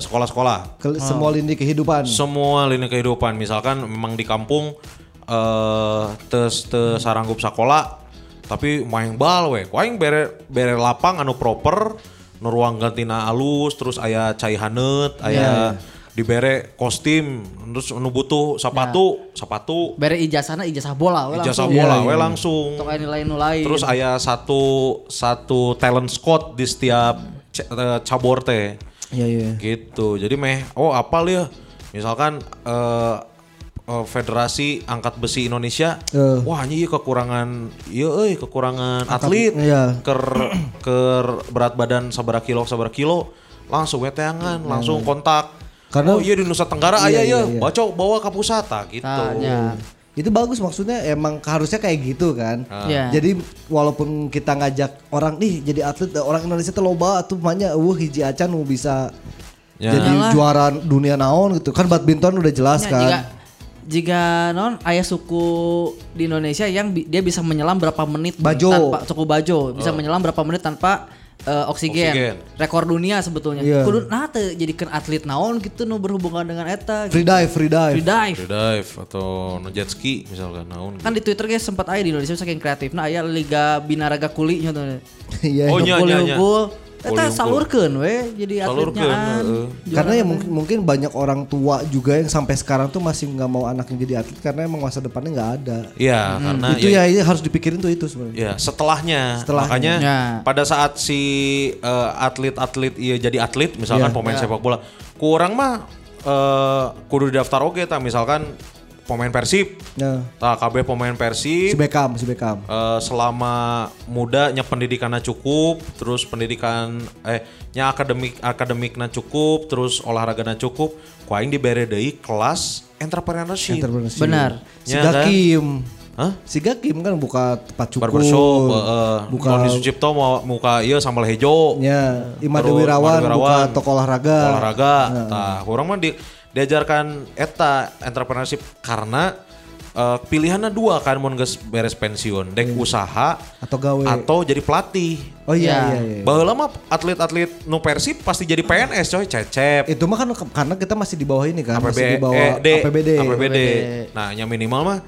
sekolah-sekolah. Ke semua lini kehidupan. Semua lini kehidupan. Misalkan memang di kampung eh tes tes saranggup sekolah tapi main bal we. Ku aing bere bere lapang anu proper nu ruang gantina alus terus aya cai haneut aya dibere kostum terus nu butuh sepatu sepatu Bere ijazahna ijazah bola we ijazah langsung. bola we langsung. Nu lain. terus aya satu satu talent squad di setiap eh, cabur teh. Iya iya. Gitu. Jadi meh oh apal ya? Misalkan eh, Federasi Angkat Besi Indonesia Eh. wah ini kekurangan iya euy kekurangan atlet. iya. ker ker berat badan sabaraha kilo sabaraha kilo langsung weteangan langsung kontak Karena- oh iya di Nusa Tenggara Iya, aya iya, ya iya. baca bawa ke pusat ah, gitu Tanya. itu bagus maksudnya emang harusnya kayak gitu kan Iya. jadi walaupun kita ngajak orang nih jadi atlet orang Indonesia tuh loba tuh banyak uh hiji acan nu bisa Ya. jadi Iyalah. juara dunia naon gitu kan badminton udah jelas Ya, kan Jika jika non ayah suku di Indonesia yang bi- dia bisa menyelam berapa menit Bajo. tanpa suku bajo bisa menyelam berapa menit tanpa eh, oksigen. Oksigen. rekor dunia sebetulnya Iya. kudu nah teu jadikan atlet naon gitu nu berhubungan dengan eta free dive free dive free dive Free dive atau no jet ski misalkan naon kan di Twitter guys sempat aya di Indonesia saking kreatif nah aya liga binaraga kuli nya tuh [laughs] iya Oh, iya. nya, Hukul, nya, nya. hukul. Eta hukul. salurkeun we jadi atletnya an. heeh. karena ya mungkin mungkin banyak orang tua juga yang sampai sekarang tuh masih nggak mau anaknya jadi atlet karena emang masa depannya nggak ada Iya, karena itu ya, ya harus dipikirin tuh itu sebenarnya Ya setelahnya, Setelahnya. makanya Ya. pada saat si eh, atlet-atlet iya jadi atlet, misalkan Ya. pemain Ya. sepak bola, kurang mah eh, kudu daftar oke ta misalkan pemain Persib, nah ta KB pemain si Persib Beckham si Beckham eh, selama mudanya pendidikannya cukup, terus pendidikan eh nya akademik akademiknya cukup, terus olahraganya cukup, ku aing dibere deui kelas entrepreneurship. entrepreneurship Benar. si Ya, kan? Gakim Hah? si Gakim kan buka tempat cukur Barbershop, heeh. buka Tony Sucipto mau muka ieu sambal hejo. ya Imade Wirawan buka toko olahraga olahraga tah kurang mah di, diajarkan eta entrepreneurship karena eh, pilihannya dua kan mun geus beres pensiun. Dek usaha atau gawe. atau jadi pelatih. Oh iya Ya. iya iya. Baheula mah atlet-atlet nu Persib pasti jadi PNS coy cecep. Itu mah kan karena kita masih di bawah ini kan masih APB, di bawah eh, D, APBD APBD. Nah, yang minimal mah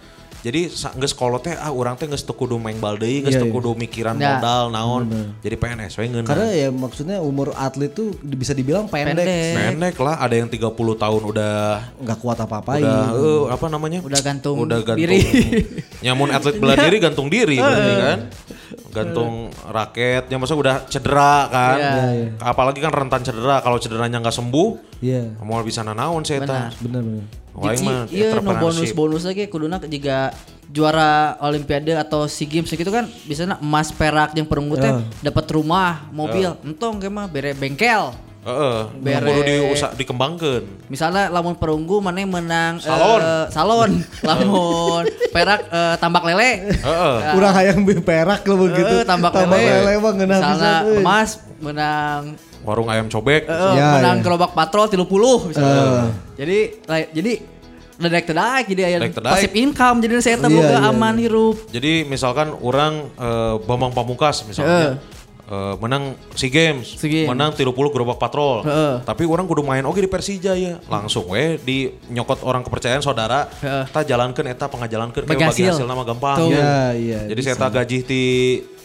Jadi geus kolot teh ah urang teh geus teu kudu mengbal deui, geus Iya, teu iya. kudu mikiran Ya. modal naon. Jadi PNS we ngeunah. Karena ya maksudnya umur atlet tuh bisa dibilang pendek. Pendek. pendek lah, ada yang 30 tahun udah nggak kuat apa-apain. udah eh, apa namanya? Udah gantung udah gantung diri. [laughs] nyamun atlet bela diri gantung diri berarti kan gantung raket yang masa udah cedera kan Iya. apalagi kan rentan cedera kalau cederanya nggak sembuh Iya. mau bisa nanaon sih eta Bener-bener. Wah, Jadi mah iya no entrepreneurship. bonus-bonus lagi kuduna jika juara olimpiade atau SEA Games gitu kan biasanya emas perak yang perunggu teh dapat rumah, mobil, entong ge mah bere bengkel. Heeh, Bere- kudu diusa dikembangkan. Misalnya lamun perunggu mana yang menang eh, Salon. salon, [laughs] lamun perak eh, tambak lele. Heeh. Kurang hayang beli perak lo begitu. Eh, tambak, Tambak lele. lele mah ngeunah Misalnya emas menang Warung ayam cobek. eh, Ya, menang ya. gerobak patrol 30 misalnya. Jadi like, jadi Dedek tedaik jadi aya Dedek tedaik. pasif income jadi saya Iya, boga iya, aman hirup. Jadi misalkan orang eh, Bambang Pamungkas misalnya eh, menang SEA Games, SEA Games. menang 30 gerobak patrol. Heeh. Tapi orang kudu main oke di Persija ya. Langsung we di nyokot orang kepercayaan saudara. Kita jalankan eta pengajalankan Bagi hasil. hasil nama gampang. Tuh. Iya, iya. Jadi saya tak gaji di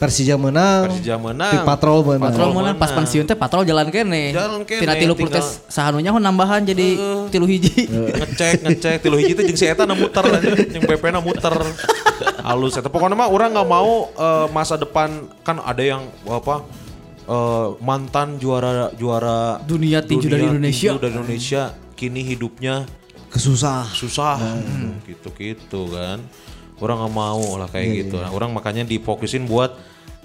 Persija menang. Persija menang. Di patrol menang. Patrol mana pas menang. pensiun teh patrol jalan kene. Jalan kene, Tina tilu tinggal- tes sahanunya hon nambahan jadi tilu hiji. [laughs] ngecek ngecek tilu hiji teh jeung si eta na muter jeung BP na muter halus eta pokoknya mah orang nggak mau eh, masa depan kan ada yang apa eh, mantan juara juara Dunia tinju dari Indonesia. tinju dari Indonesia kini hidupnya Kesusah. susah gitu gitu kan orang nggak mau lah kayak gitu Nah, orang makanya difokusin buat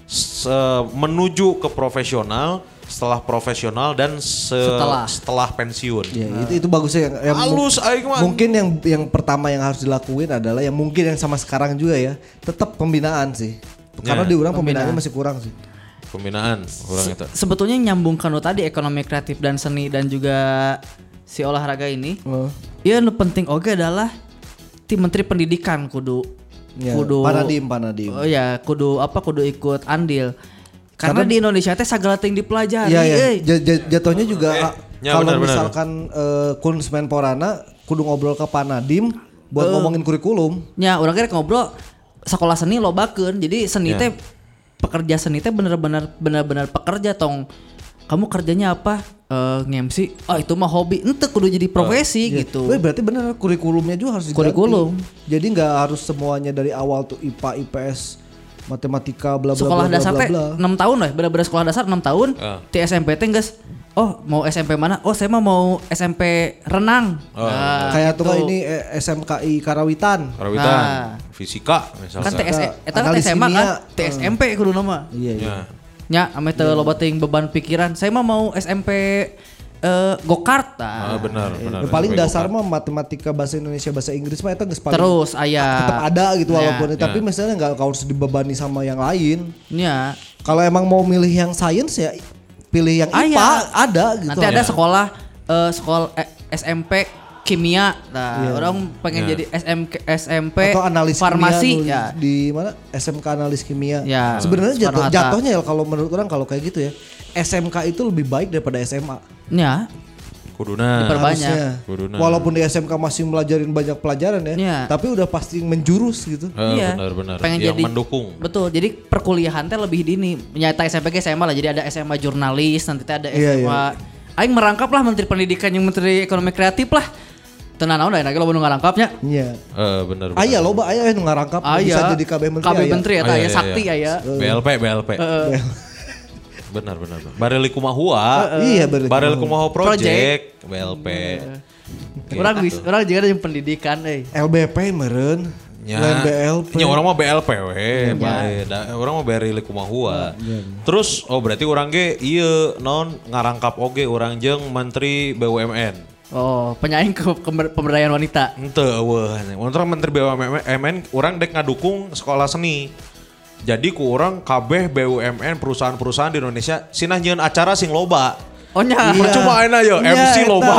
se- menuju ke profesional setelah profesional dan se- Setelah. setelah pensiun Ya, itu itu bagusnya yang, yang halus aing mah mungkin yang yang pertama yang harus dilakuin adalah yang mungkin yang sama sekarang juga ya, tetap pembinaan sih. Karena Ya. di orang pembinaannya masih kurang sih. pembinaan orang itu Sebetulnya nyambungkan lo tadi ekonomi kreatif dan seni dan juga si olahraga ini. Iya nu penting oke adalah tim menteri pendidikan kudu Ya, kudu Panadim, Panadim. Oh ya, kudu apa kudu ikut andil. Karena, di Indonesia teh segala ting dipelajari. Iya ya, ja- jatuhnya juga ah, Ya, kalau benar, misalkan eh, Kun Menporana kudu ngobrol ke Panadim buat ngomongin kurikulum. Ya, orang kira ngobrol sekolah seni lo bakeun. Jadi seni Ya. teh pekerja seni teh bener-bener bener-bener pekerja tong. Kamu kerjanya apa? Eh nge-MC. Oh, itu mah hobi. Ente kudu jadi profesi Iya. gitu. Weh, berarti benar kurikulumnya juga harus diganti. Kurikulum. Jadi nggak harus semuanya dari awal tuh IPA, IPS, matematika, bla bla sekolah bla, bla, dasar bla, teh bla. 6 tahun lah, bener-bener sekolah dasar 6 tahun. Ah. Di SMP teh geus Oh, mau SMP mana? Oh, saya mah mau SMP renang. Oh. Nah, Kayak tuh gitu. ini eh, SMKI Karawitan. Karawitan, Nah. fisika misalnya. kan TS eta kan analis SMA kimia. kan, TSMP kudu nama. Iya, iya. Ya. Nya ame teu loba teuing beban pikiran. Saya mah mau SMP eh go-kart Ah, tah. benar, benar. Yang paling dasar mah matematika bahasa Indonesia bahasa Inggris mah itu geus paling Terus tetap aya ada gitu Ya. walaupun tapi misalnya nggak harus dibebani sama yang lain. nya Kalau emang mau milih yang sains ya pilih yang IPA Aya. ada gitu. nanti ada sekolah eh, sekolah eh, SMP kimia. Nah, Iya. orang pengen Ya. jadi SMP SMP atau analis farmasi kimia, ya. di mana SMK analis kimia. Ya, Sebenarnya jatuh, jatuhnya ya kalau menurut orang kalau kayak gitu ya SMK itu lebih baik daripada SMA. Nya, Kuduna. Diperbanyak. Harusnya. Kuduna. Walaupun di SMK masih melajarin banyak pelajaran ya, Iya. tapi udah pasti menjurus gitu. Eh, iya. benar-benar. Pengen yang jadi mendukung. Betul. Jadi perkuliahan teh lebih dini. Nyata SMP ge SMA lah. Jadi ada SMA jurnalis, nanti teh ada Iya, SMA. Aing merangkap lah menteri pendidikan yang menteri ekonomi kreatif lah. Tenan naon lagi lo ngarangkapnya. Iya. Eh, benar. benar. Aya loba aya nu ngarangkap Aya. bisa jadi KB menteri. KB menteri eta Aya, ya aya, sakti aya. aya. BLP, BLP. Benar, benar. benar. Bareli Kumahua. Iya Bareli Bareli Kumahua. Kumaha Project, BLP. Orang gitu. bis, orang juga ada yang pendidikan euy. LBP meren. Ya, Lain BLP. nya orang mah BLP we, bae. Da- orang mah Bareli Kumahua. Terus oh berarti orang ge ieu non ngarangkap oge orang jeung menteri BUMN. Oh, penyaing ke pemberdayaan wanita. Ente eueuh. Untuk menteri BUMN orang dek ngadukung sekolah seni. Jadi ku orang kabeh BUMN perusahaan-perusahaan di Indonesia sinah nyieun acara sing loba. Oh nya. Iya. Percuma yo Iya, MC loba.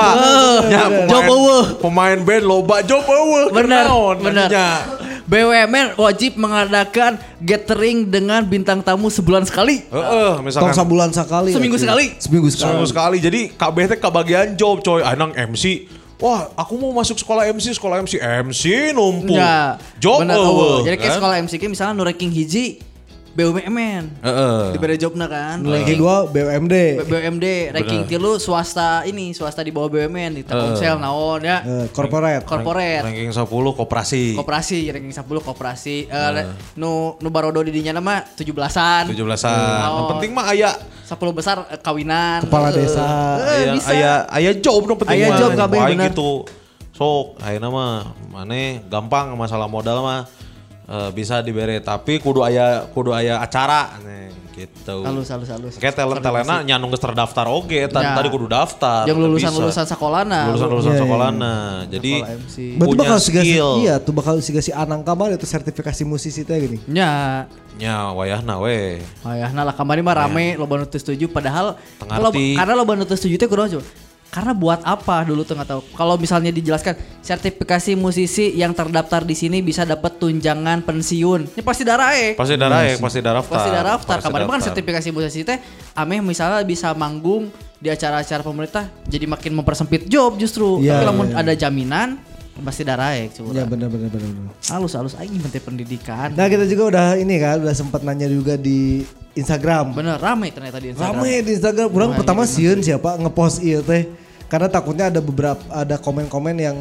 Nya, pemain-. Pemain band loba job eueuh. Benar, benar. BUMN wajib mengadakan gathering dengan bintang tamu sebulan sekali. Heeh, Tong misalkan sabulan sekali. Seminggu atuh. sekali. Seminggu sekali. Seminggu sekali. Jadi teh kebagian job coy. Anang MC wah aku mau masuk sekolah MC, sekolah MC, MC numpuk. Ya, Job bener. Jadi kayak kan? sekolah MCK misalnya nu ranking hiji BUMN. Heeh. Diberi jobna kan. Ranking dua BUMD. B- BUMD ranking tilu swasta ini swasta di bawah BUMN di Telkomsel naon ya. Eh, corporate. Corporate. Ranking 10 koperasi. Koperasi ranking 10 koperasi Eh, le- nu nu barodo di dinya nama 17-an. 17-an. Yang Oh. penting mah aya 10 besar eh, kawinan. Kepala desa. eh, aya aya job nu penting Aya mah. job kabeh, bener. gitu. Sok ayeuna mah maneh gampang masalah modal mah eh, bisa dibere tapi kudu aya kudu aya acara nih gitu. Halus halus halus. Kayak talent talentna nyanu geus terdaftar oge tadi, Ya. tadi kudu daftar. Yang lulusan bisa. lulusan sekolahna. lulusan lulusan Iya, iya. sekolahna. Jadi Sekolah punya bakal siga skill. iya tuh bakal siga si Anang kabar itu sertifikasi musisi teh gini. Nya, nya wayahna we. Ayahna lah kamari mah rame loba nu setuju padahal kalau karena loba nu setuju teh kudu. Karena buat apa dulu tuh nggak tahu. Kalau misalnya dijelaskan sertifikasi musisi yang terdaftar di sini bisa dapat tunjangan pensiun. Ini pasti darah eh. Pasti darah ya, pasti daftar. Pasti daftar. Pasti Kemarin kan daftar. sertifikasi musisi teh ameh misalnya bisa manggung di acara-acara pemerintah jadi makin mempersempit job justru. Iya, Tapi lamun iya. ada jaminan pasti darah eh Iya benar benar benar benar. Halus halus aing penting pendidikan. Nah kita juga udah ini kan udah sempat nanya juga di Instagram. Bener rame ternyata di Instagram. Rame di Instagram. Rame pertama sieun siapa ngepost iya teh. Karena takutnya ada beberapa ada komen-komen yang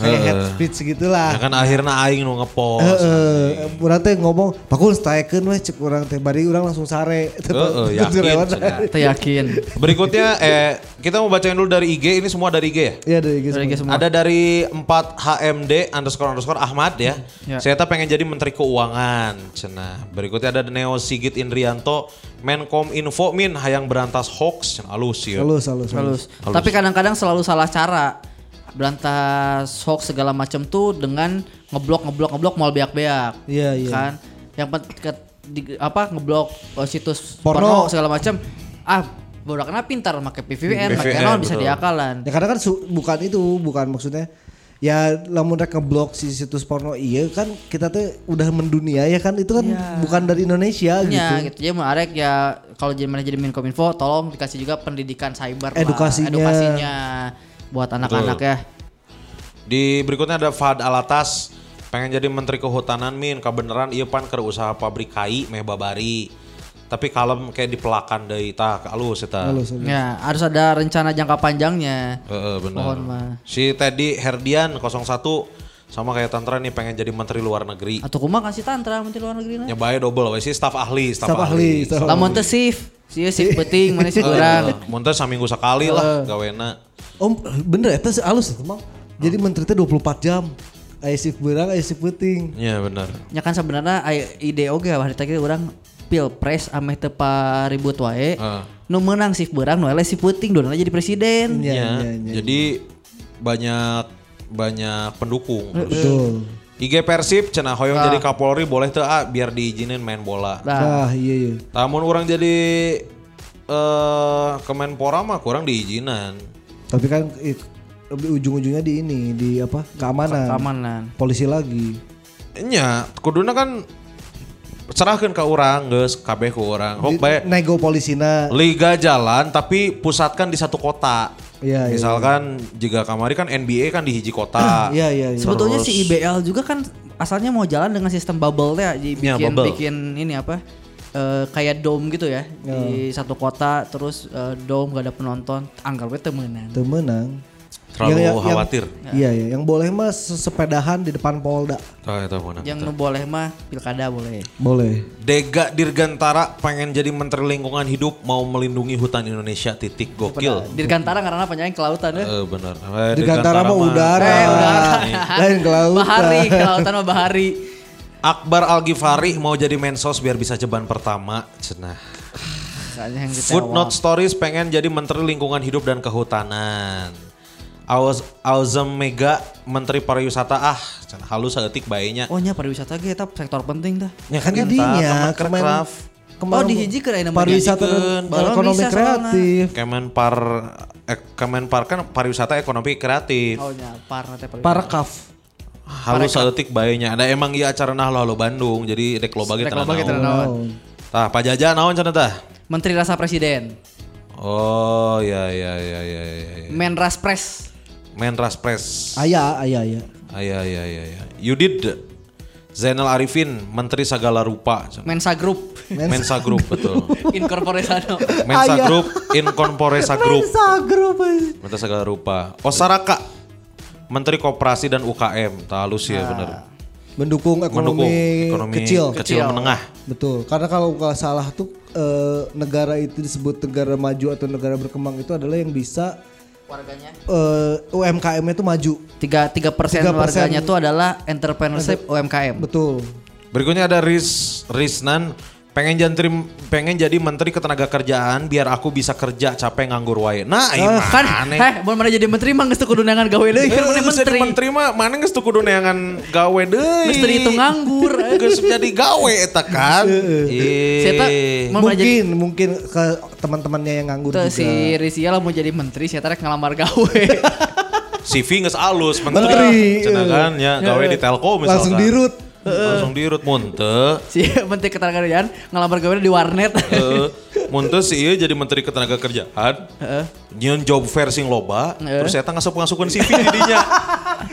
kayak head speech gitulah. Ya kan akhirnya aing nu ngepost. Heeh, urang teh ngomong, "Pakul staekeun we cek urang teh bari urang langsung sare." Heeh, yakin. [laughs] Teu yakin. Berikutnya eh kita mau bacain dulu dari IG ini semua dari IG ya. Iya dari gitu. Dari semua. Ada dari 4HMD underscore underscore Ahmad ya. Ya. Saya tak pengen jadi Menteri Keuangan. Cenah. Berikutnya ada Neo Sigit Indrianto, Menkom Info Min hayang berantas hoax. Cenah alus ya. Halus, halus, halus. Halus. Tapi kadang-kadang selalu salah cara. Berantas hoax segala macam tuh dengan ngeblok ngeblok ngeblok mau beak-beak. Iya, iya. Kan? Yang pet, ke- di- apa ngeblok eh, situs Porno. porno, segala macam. Ah, budak pintar pakai PVPN, pakai non bisa diakalan. Ya karena kan su- bukan itu, bukan maksudnya ya lamun rek ngeblok si situs porno iya kan kita tuh udah mendunia ya kan itu kan Iya. bukan dari Indonesia gitu. Ya gitu. Jadi mau arek ya kalau jadi mana jadi Menkominfo tolong dikasih juga pendidikan cyber lah. Edukasinya. Buat anak-anak ya. Di berikutnya ada Fahad Alatas pengen jadi Menteri Kehutanan Min kebenaran iya pan keur usaha pabrik kai meh babari. Tapi kalem kayak dipelakan deui tah alus eta. Halus, halus. Ya, harus ada rencana jangka panjangnya. Heeh benar. Si Teddy Herdian 01 sama kayak Tantra nih pengen jadi Menteri Luar Negeri. Atau kumaha kasih tantra menteri luar negeri Ya bae double we sih staf ahli, staf, Staf ahli, staf Lamun teu shift, sieun shift penting mana sih urang. Muntah saminggu sekali lah gawena. Om bener eta sih halus itu mah. Jadi menteri teh 24 jam. Aya shift beurang, aya shift penting. Iya benar. Ya kan sebenarnya ide oge hari tadi urang pilpres ameh teu paribut wae. Heeh. Nu menang shift beurang nu eleh shift penting dona jadi presiden. Iya, Iya. iya, iya. Jadi banyak banyak pendukung. Betul. IG Persib cenah hoyong jadi Kapolri boleh teu ah biar diizinin main bola. Nah, Nah, iya iya. Namun orang jadi eh Kemenpora mah kurang diizinan. Tapi kan lebih ujung-ujungnya di ini di apa? Keamanan. keamanan. Polisi lagi. Nya, kuduna kan serahkan ke orang, geus kabeh ku orang. Hok bae Nego polisina. liga jalan tapi pusatkan di satu kota. Iya, iya. Misalkan jika kamari kan NBA kan di hiji kota. [clears throat] Iya iya iya. Sebetulnya Terus- si IBL juga kan asalnya mau jalan dengan sistem bubble ya, jadi Ya, bikin bubble. bikin ini apa? eh, kayak dome gitu ya di satu kota terus eh, dome gak ada penonton anggapnya temenan Teu menang. Terlalu Yang- yang- khawatir. Iya iya, yang boleh mah se- sepedahan di depan Polda. Tah eta mana. yang nu boleh mah pilkada boleh Boleh. Dega Dirgantara pengen jadi Menteri Lingkungan Hidup mau melindungi hutan Indonesia titik gokil. dirgantara karena panjang kelautan ya Eh benar. Eh, Di Gantara mah udara. Eh, udara. [laughs] Lain ke laut. bahari kelautan mah bahari Akbar Al Ghifari mau jadi mensos biar bisa ceban pertama. Cenah. Soalnya yang kita Footnote Stories pengen jadi Menteri Lingkungan Hidup dan Kehutanan. Auz Auzem Mega Menteri Pariwisata ah halus saeutik bae nya. oh nya pariwisata ge eta sektor penting dah Ya kan Jadinya eta Kemenkraf. Oh, di hiji keur aya nama pariwisata dan ekonomi bisa kreatif. Kemenpar eh, Kemenpar kan pariwisata ekonomi kreatif. oh nya par teh pariwisata. Parakaf. Halus saeutik bae nya. Ada emang ieu acara nah halo Bandung jadi rek loba ge Rek teu loba ge teu naon. naon. Naon. Tah Pak Jaja naon cenah tah? menteri rasa presiden Oh ya ya ya ya ya. ya. Menras Pres Menras Press. Aya, aya, aya. Aya aya aya aya. Yudid Zainal Arifin Menteri Segala Rupa. Mensa Group, Mensa Group betul. [laughs] Incorporesano. Mensa Aya. Group in Corporesa Group. Sagro, Pak. Menteri Segala Rupa. Osaraka Menteri Koperasi dan UKM. Tak halus ya benar. Mendukung ekonomi, Mendukung ekonomi kecil. kecil menengah. Betul. Karena kalau nggak salah tuh eh, negara itu disebut negara maju atau negara berkembang itu adalah yang bisa Warganya. eh, UMKM-nya tuh maju. Tiga tiga persen 3% warganya tuh adalah entrepreneurship UMKM. Betul. Berikutnya ada Riz Riznan pengen jadi pengen jadi menteri ketenagakerjaan biar aku bisa kerja capek nganggur wae. Nah, iya Kan, mana? heh, mau mana jadi menteri mah geus kudu neangan gawe deui, kan mana Geus jadi menteri. menteri mah mana geus kudu neangan gawe deui. Geus dihitung nganggur. Geus jadi gawe eta kan. Mau mana jadi mungkin mungkin ke teman-temannya yang nganggur Tuh juga. si Rizia lah mau jadi menteri, saya tarik ngelamar gawe. [laughs] CV geus alus menteri. Menteri, Cenah iya. kan ya gawe di Telkom misalkan. Langsung dirut. Langsung dirut munte. [laughs] si menteri ketenagakerjaan ngelamar gawe di warnet. [laughs] Munte sih ieu jadi menteri ketenagakerjaan. Heeh. Nyeun job fair sing loba, terus eta ngasup-ngasupkeun CV di dinya. [laughs]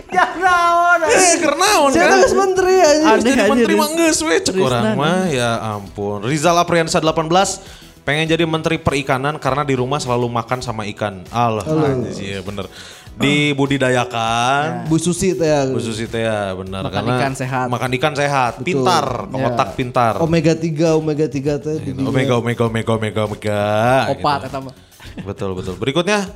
Ya naon. Eh, keur naon Saya kan? geus menteri aja. Jadi aja, menteri mah geus we cek urang mah ya ampun. Rizal Apriansa 18 pengen jadi menteri perikanan karena di rumah selalu makan sama ikan. Allah, iya bener. Dibudidayakan. Bu Susi teh ya. Bu Susi teh ya bener Makan karena ikan sehat. Makan ikan sehat, pintar, Ya. otak pintar. Omega 3, omega 3 teh. Omega omega omega omega omega. Opat gitu. mah. Betul betul. Berikutnya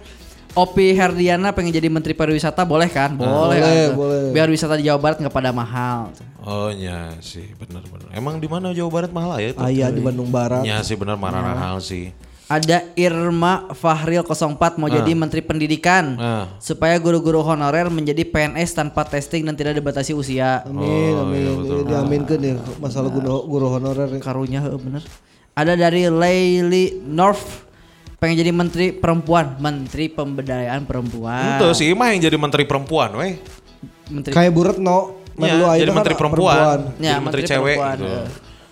Opi Herdiana pengen jadi menteri pariwisata boleh kan? Boleh. boleh, kan? boleh. Biar wisata di Jawa Barat nggak pada mahal. Oh ya sih benar benar. Emang di mana Jawa Barat mahal ya itu? Aya di Bandung Barat. Ya sih benar marah mahal sih. Ada Irma Fahril 04 mau jadi menteri pendidikan Ah. supaya guru-guru honorer menjadi PNS tanpa testing dan tidak dibatasi usia. Amin, Oh, amin. iya, diaminkan ya masalah guru, guru honorer. Karunya heuh, bener. Ada dari Laili North pengen jadi menteri perempuan, menteri pemberdayaan perempuan. Itu sih mah yang jadi menteri perempuan, weh. Menteri Kayak Bu Retno. Ya, jadi Aida menteri kan perempuan, Ya, jadi menteri, menteri cewek perempuan, gitu. ya.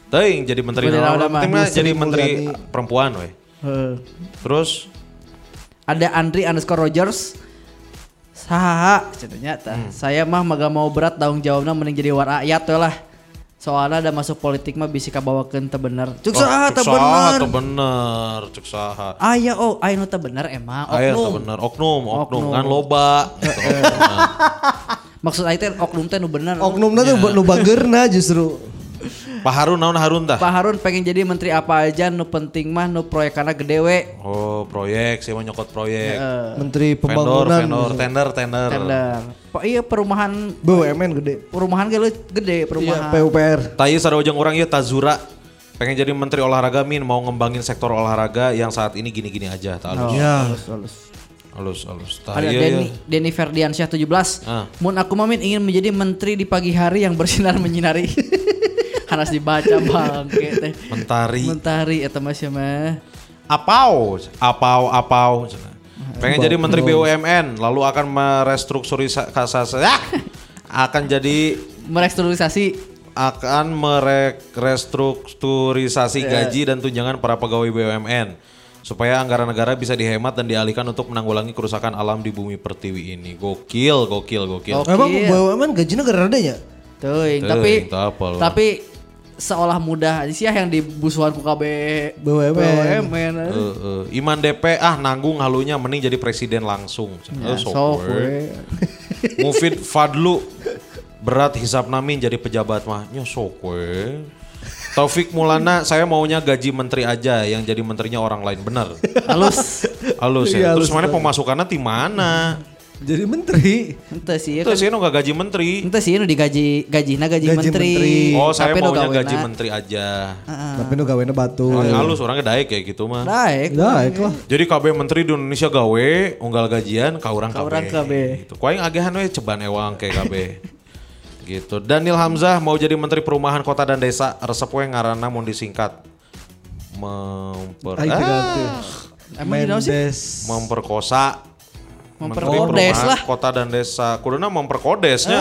Teuing jadi menteri Menteri jadi menteri perempuan, weh. Terus ada Andri underscore Rogers saha tah Hmm. saya mah maga mau berat tanggung jawabnya mending jadi war ayat we lah soalnya ada masuk politik mah bisa kabawakeun teu bener cuk saha teu cek saha bener teu bener, cek saha. aya oh aya nu teu bener emang Aya teu oknum bener, oknum, oknum, Oknum. kan loba. Oknum. [laughs] maksud aing teh oknum teh nu bener Oknumnya tuh Iya. nu bageurna justru. Pak Harun naon Harun tah? Pak Harun pengen jadi menteri apa aja nu penting mah nu proyekanna gede we Oh, proyek, saya mau nyokot proyek. Menteri Vendor, Pembangunan. vendor, tender, tender. tender Pak iya perumahan BUMN gede. perumahan gede gede Iya, perumahan PUPR. Tayi sarojang orang ya Tazura pengen jadi menteri olahraga min mau ngembangin sektor olahraga yang saat ini gini-gini aja tak halus Ya. halus halus halus halus Tah, Ada iya, Denny, iya. Denny Ferdiansyah 17. Ah. Mun aku mamin ingin menjadi menteri di pagi hari yang bersinar menyinari. [laughs] Harus dibaca bangke teh. mentari Mentari eta mah sia mah. apau apau apau pengen jadi menteri BUMN lalu akan merestrukturisasi ah! akan jadi Merestrukturisasi akan merestrukturisasi gaji dan tunjangan para pegawai BUMN supaya anggaran negara bisa dihemat dan dialihkan untuk menanggulangi kerusakan alam di bumi pertiwi ini. Gokil, gokil, gokil. Oke. Emang Gokil. BUMN gajinya gara ada ya? teuing, Teuing, tapi tapi seolah mudah sih yang dibusuhan ku KB BUMN. BUMN. Eh, eh, Iman DP ah nanggung halunya mending jadi presiden langsung. Ya, sok we. we. [laughs] Mufid Fadlu berat hisap namin jadi pejabat mah nya sok we. Taufik Mulana saya maunya gaji menteri aja yang jadi menterinya orang lain bener. Halus. Halus Iya, ya. Terus halus mana pemasukannya di mana? Jadi menteri. Ente sih Itu kan. sih nggak gaji menteri. Ente sih nu digaji gajina gaji, Gaji menteri. menteri. Oh saya Tapi nu maunya gaji menteri aja. Tapi nu gawena batu. Oh, halus orangnya daek kayak gitu mah. Baik. Nah, itu lah. Jadi KB menteri di Indonesia gawe unggal gajian ka urang Ka KB. urang KB. Gitu. Ku aing agehan we ceban ewang kayak KB. [laughs] gitu. Daniel Hamzah mau jadi menteri perumahan kota dan desa resep we ngaranna mun disingkat. Memper ah. Emang? Mendes. memperkosa Memperkodes Perumahan lah. Kota dan Desa. Kuduna memperkodesnya.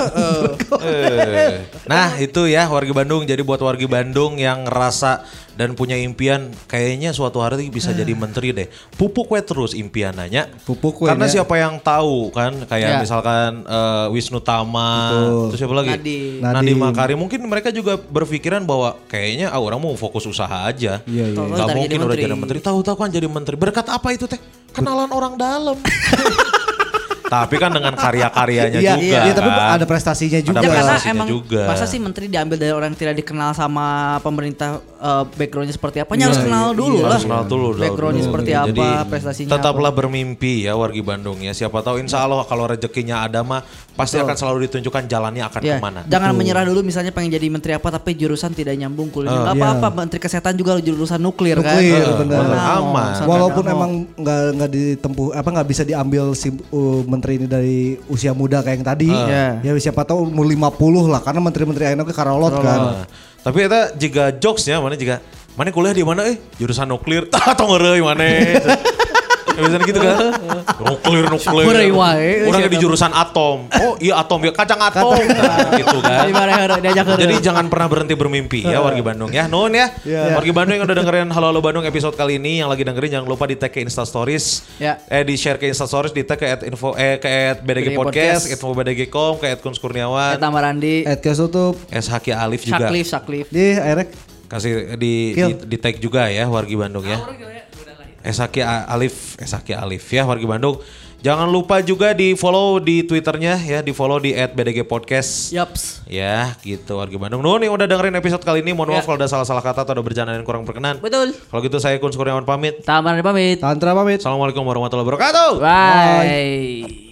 Eh. Nah itu ya warga Bandung. Jadi buat warga Bandung yang ngerasa dan punya impian, kayaknya suatu hari bisa jadi menteri deh. Pupuk we terus impian nanya. Pupuk we Karena nya. siapa yang tahu kan, kayak Ya. misalkan eh, Wisnu Tama, terus siapa lagi? Nadiem. Nadiem Nadiem. Makarim. Mungkin mereka juga berpikiran bahwa kayaknya ah, orang mau fokus usaha aja. Iya, iya. Tahu-tahu Gak mungkin udah menteri. jadi menteri. Tahu-tahu kan jadi menteri. Berkat apa itu teh? Kenalan orang dalam. [laughs] Tapi kan dengan karya-karyanya Iya, juga. iya, tapi kan. ada prestasinya juga. Ada Ya, karena prestasinya emang juga. masa sih menteri diambil dari orang yang tidak dikenal sama pemerintah eh, backgroundnya seperti apa? harus kenal dulu lah. Harus kenal dulu. dulu. Backgroundnya seperti Jadi, apa, prestasinya Tetaplah bermimpi ya wargi Bandung ya. Siapa tahu insya Allah kalau rezekinya ada mah pasti akan selalu ditunjukkan jalannya akan Ya, ke mana. jangan menyerah dulu misalnya pengen jadi menteri apa tapi jurusan tidak nyambung kuliah. Gak apa-apa, menteri kesehatan juga jurusan nuklir, kan. Nuklir, Eh, bener. nah, Aman. Walaupun aman. emang nggak nggak ditempuh apa nggak bisa diambil si uh, menteri ini dari usia muda kayak yang tadi. Iya. Ya siapa tahu umur 50 lah karena menteri-menteri ayeuna ke karolot kan. Nah, tapi itu jika jokesnya mana jika mana kuliah di mana eh jurusan nuklir [laughs] tah tong mana Biasanya gitu kan nuklir nuklir Sakurai wae, orang di jurusan atom oh iya atom ya kacang atom Nah, gitu kan ke Jadi jangan pernah berhenti bermimpi ya wargi Bandung ya. Nuhun ya. Iya. Wargi Bandung yang udah dengerin Halo Halo Bandung episode kali ini yang lagi dengerin jangan lupa di tag ke Insta Stories. Ya. Eh di share ke Insta Stories di tag ke at info eh ke at BDG Podcast, Podcast. info BDG.com, ke at Kuns Kurniawan, tambah Randi, Ed Kesutup SHK Alif juga. Saklif, Saklif. di Erek Kasih di, di, di tag juga ya wargi Bandung ya. SHK Alif, SHK Alif ya wargi Bandung. Jangan lupa juga di follow di Twitternya ya, di follow di at BDG Podcast. Yaps. Ya gitu warga Bandung. Nuhun yang udah dengerin episode kali ini. Mohon maaf Ya. kalau ada salah-salah kata atau ada bercanda yang kurang berkenan. Betul. Kalau gitu saya Kun Kurniawan pamit. Randi pamit. Tantra pamit. Assalamualaikum warahmatullahi wabarakatuh. Bye.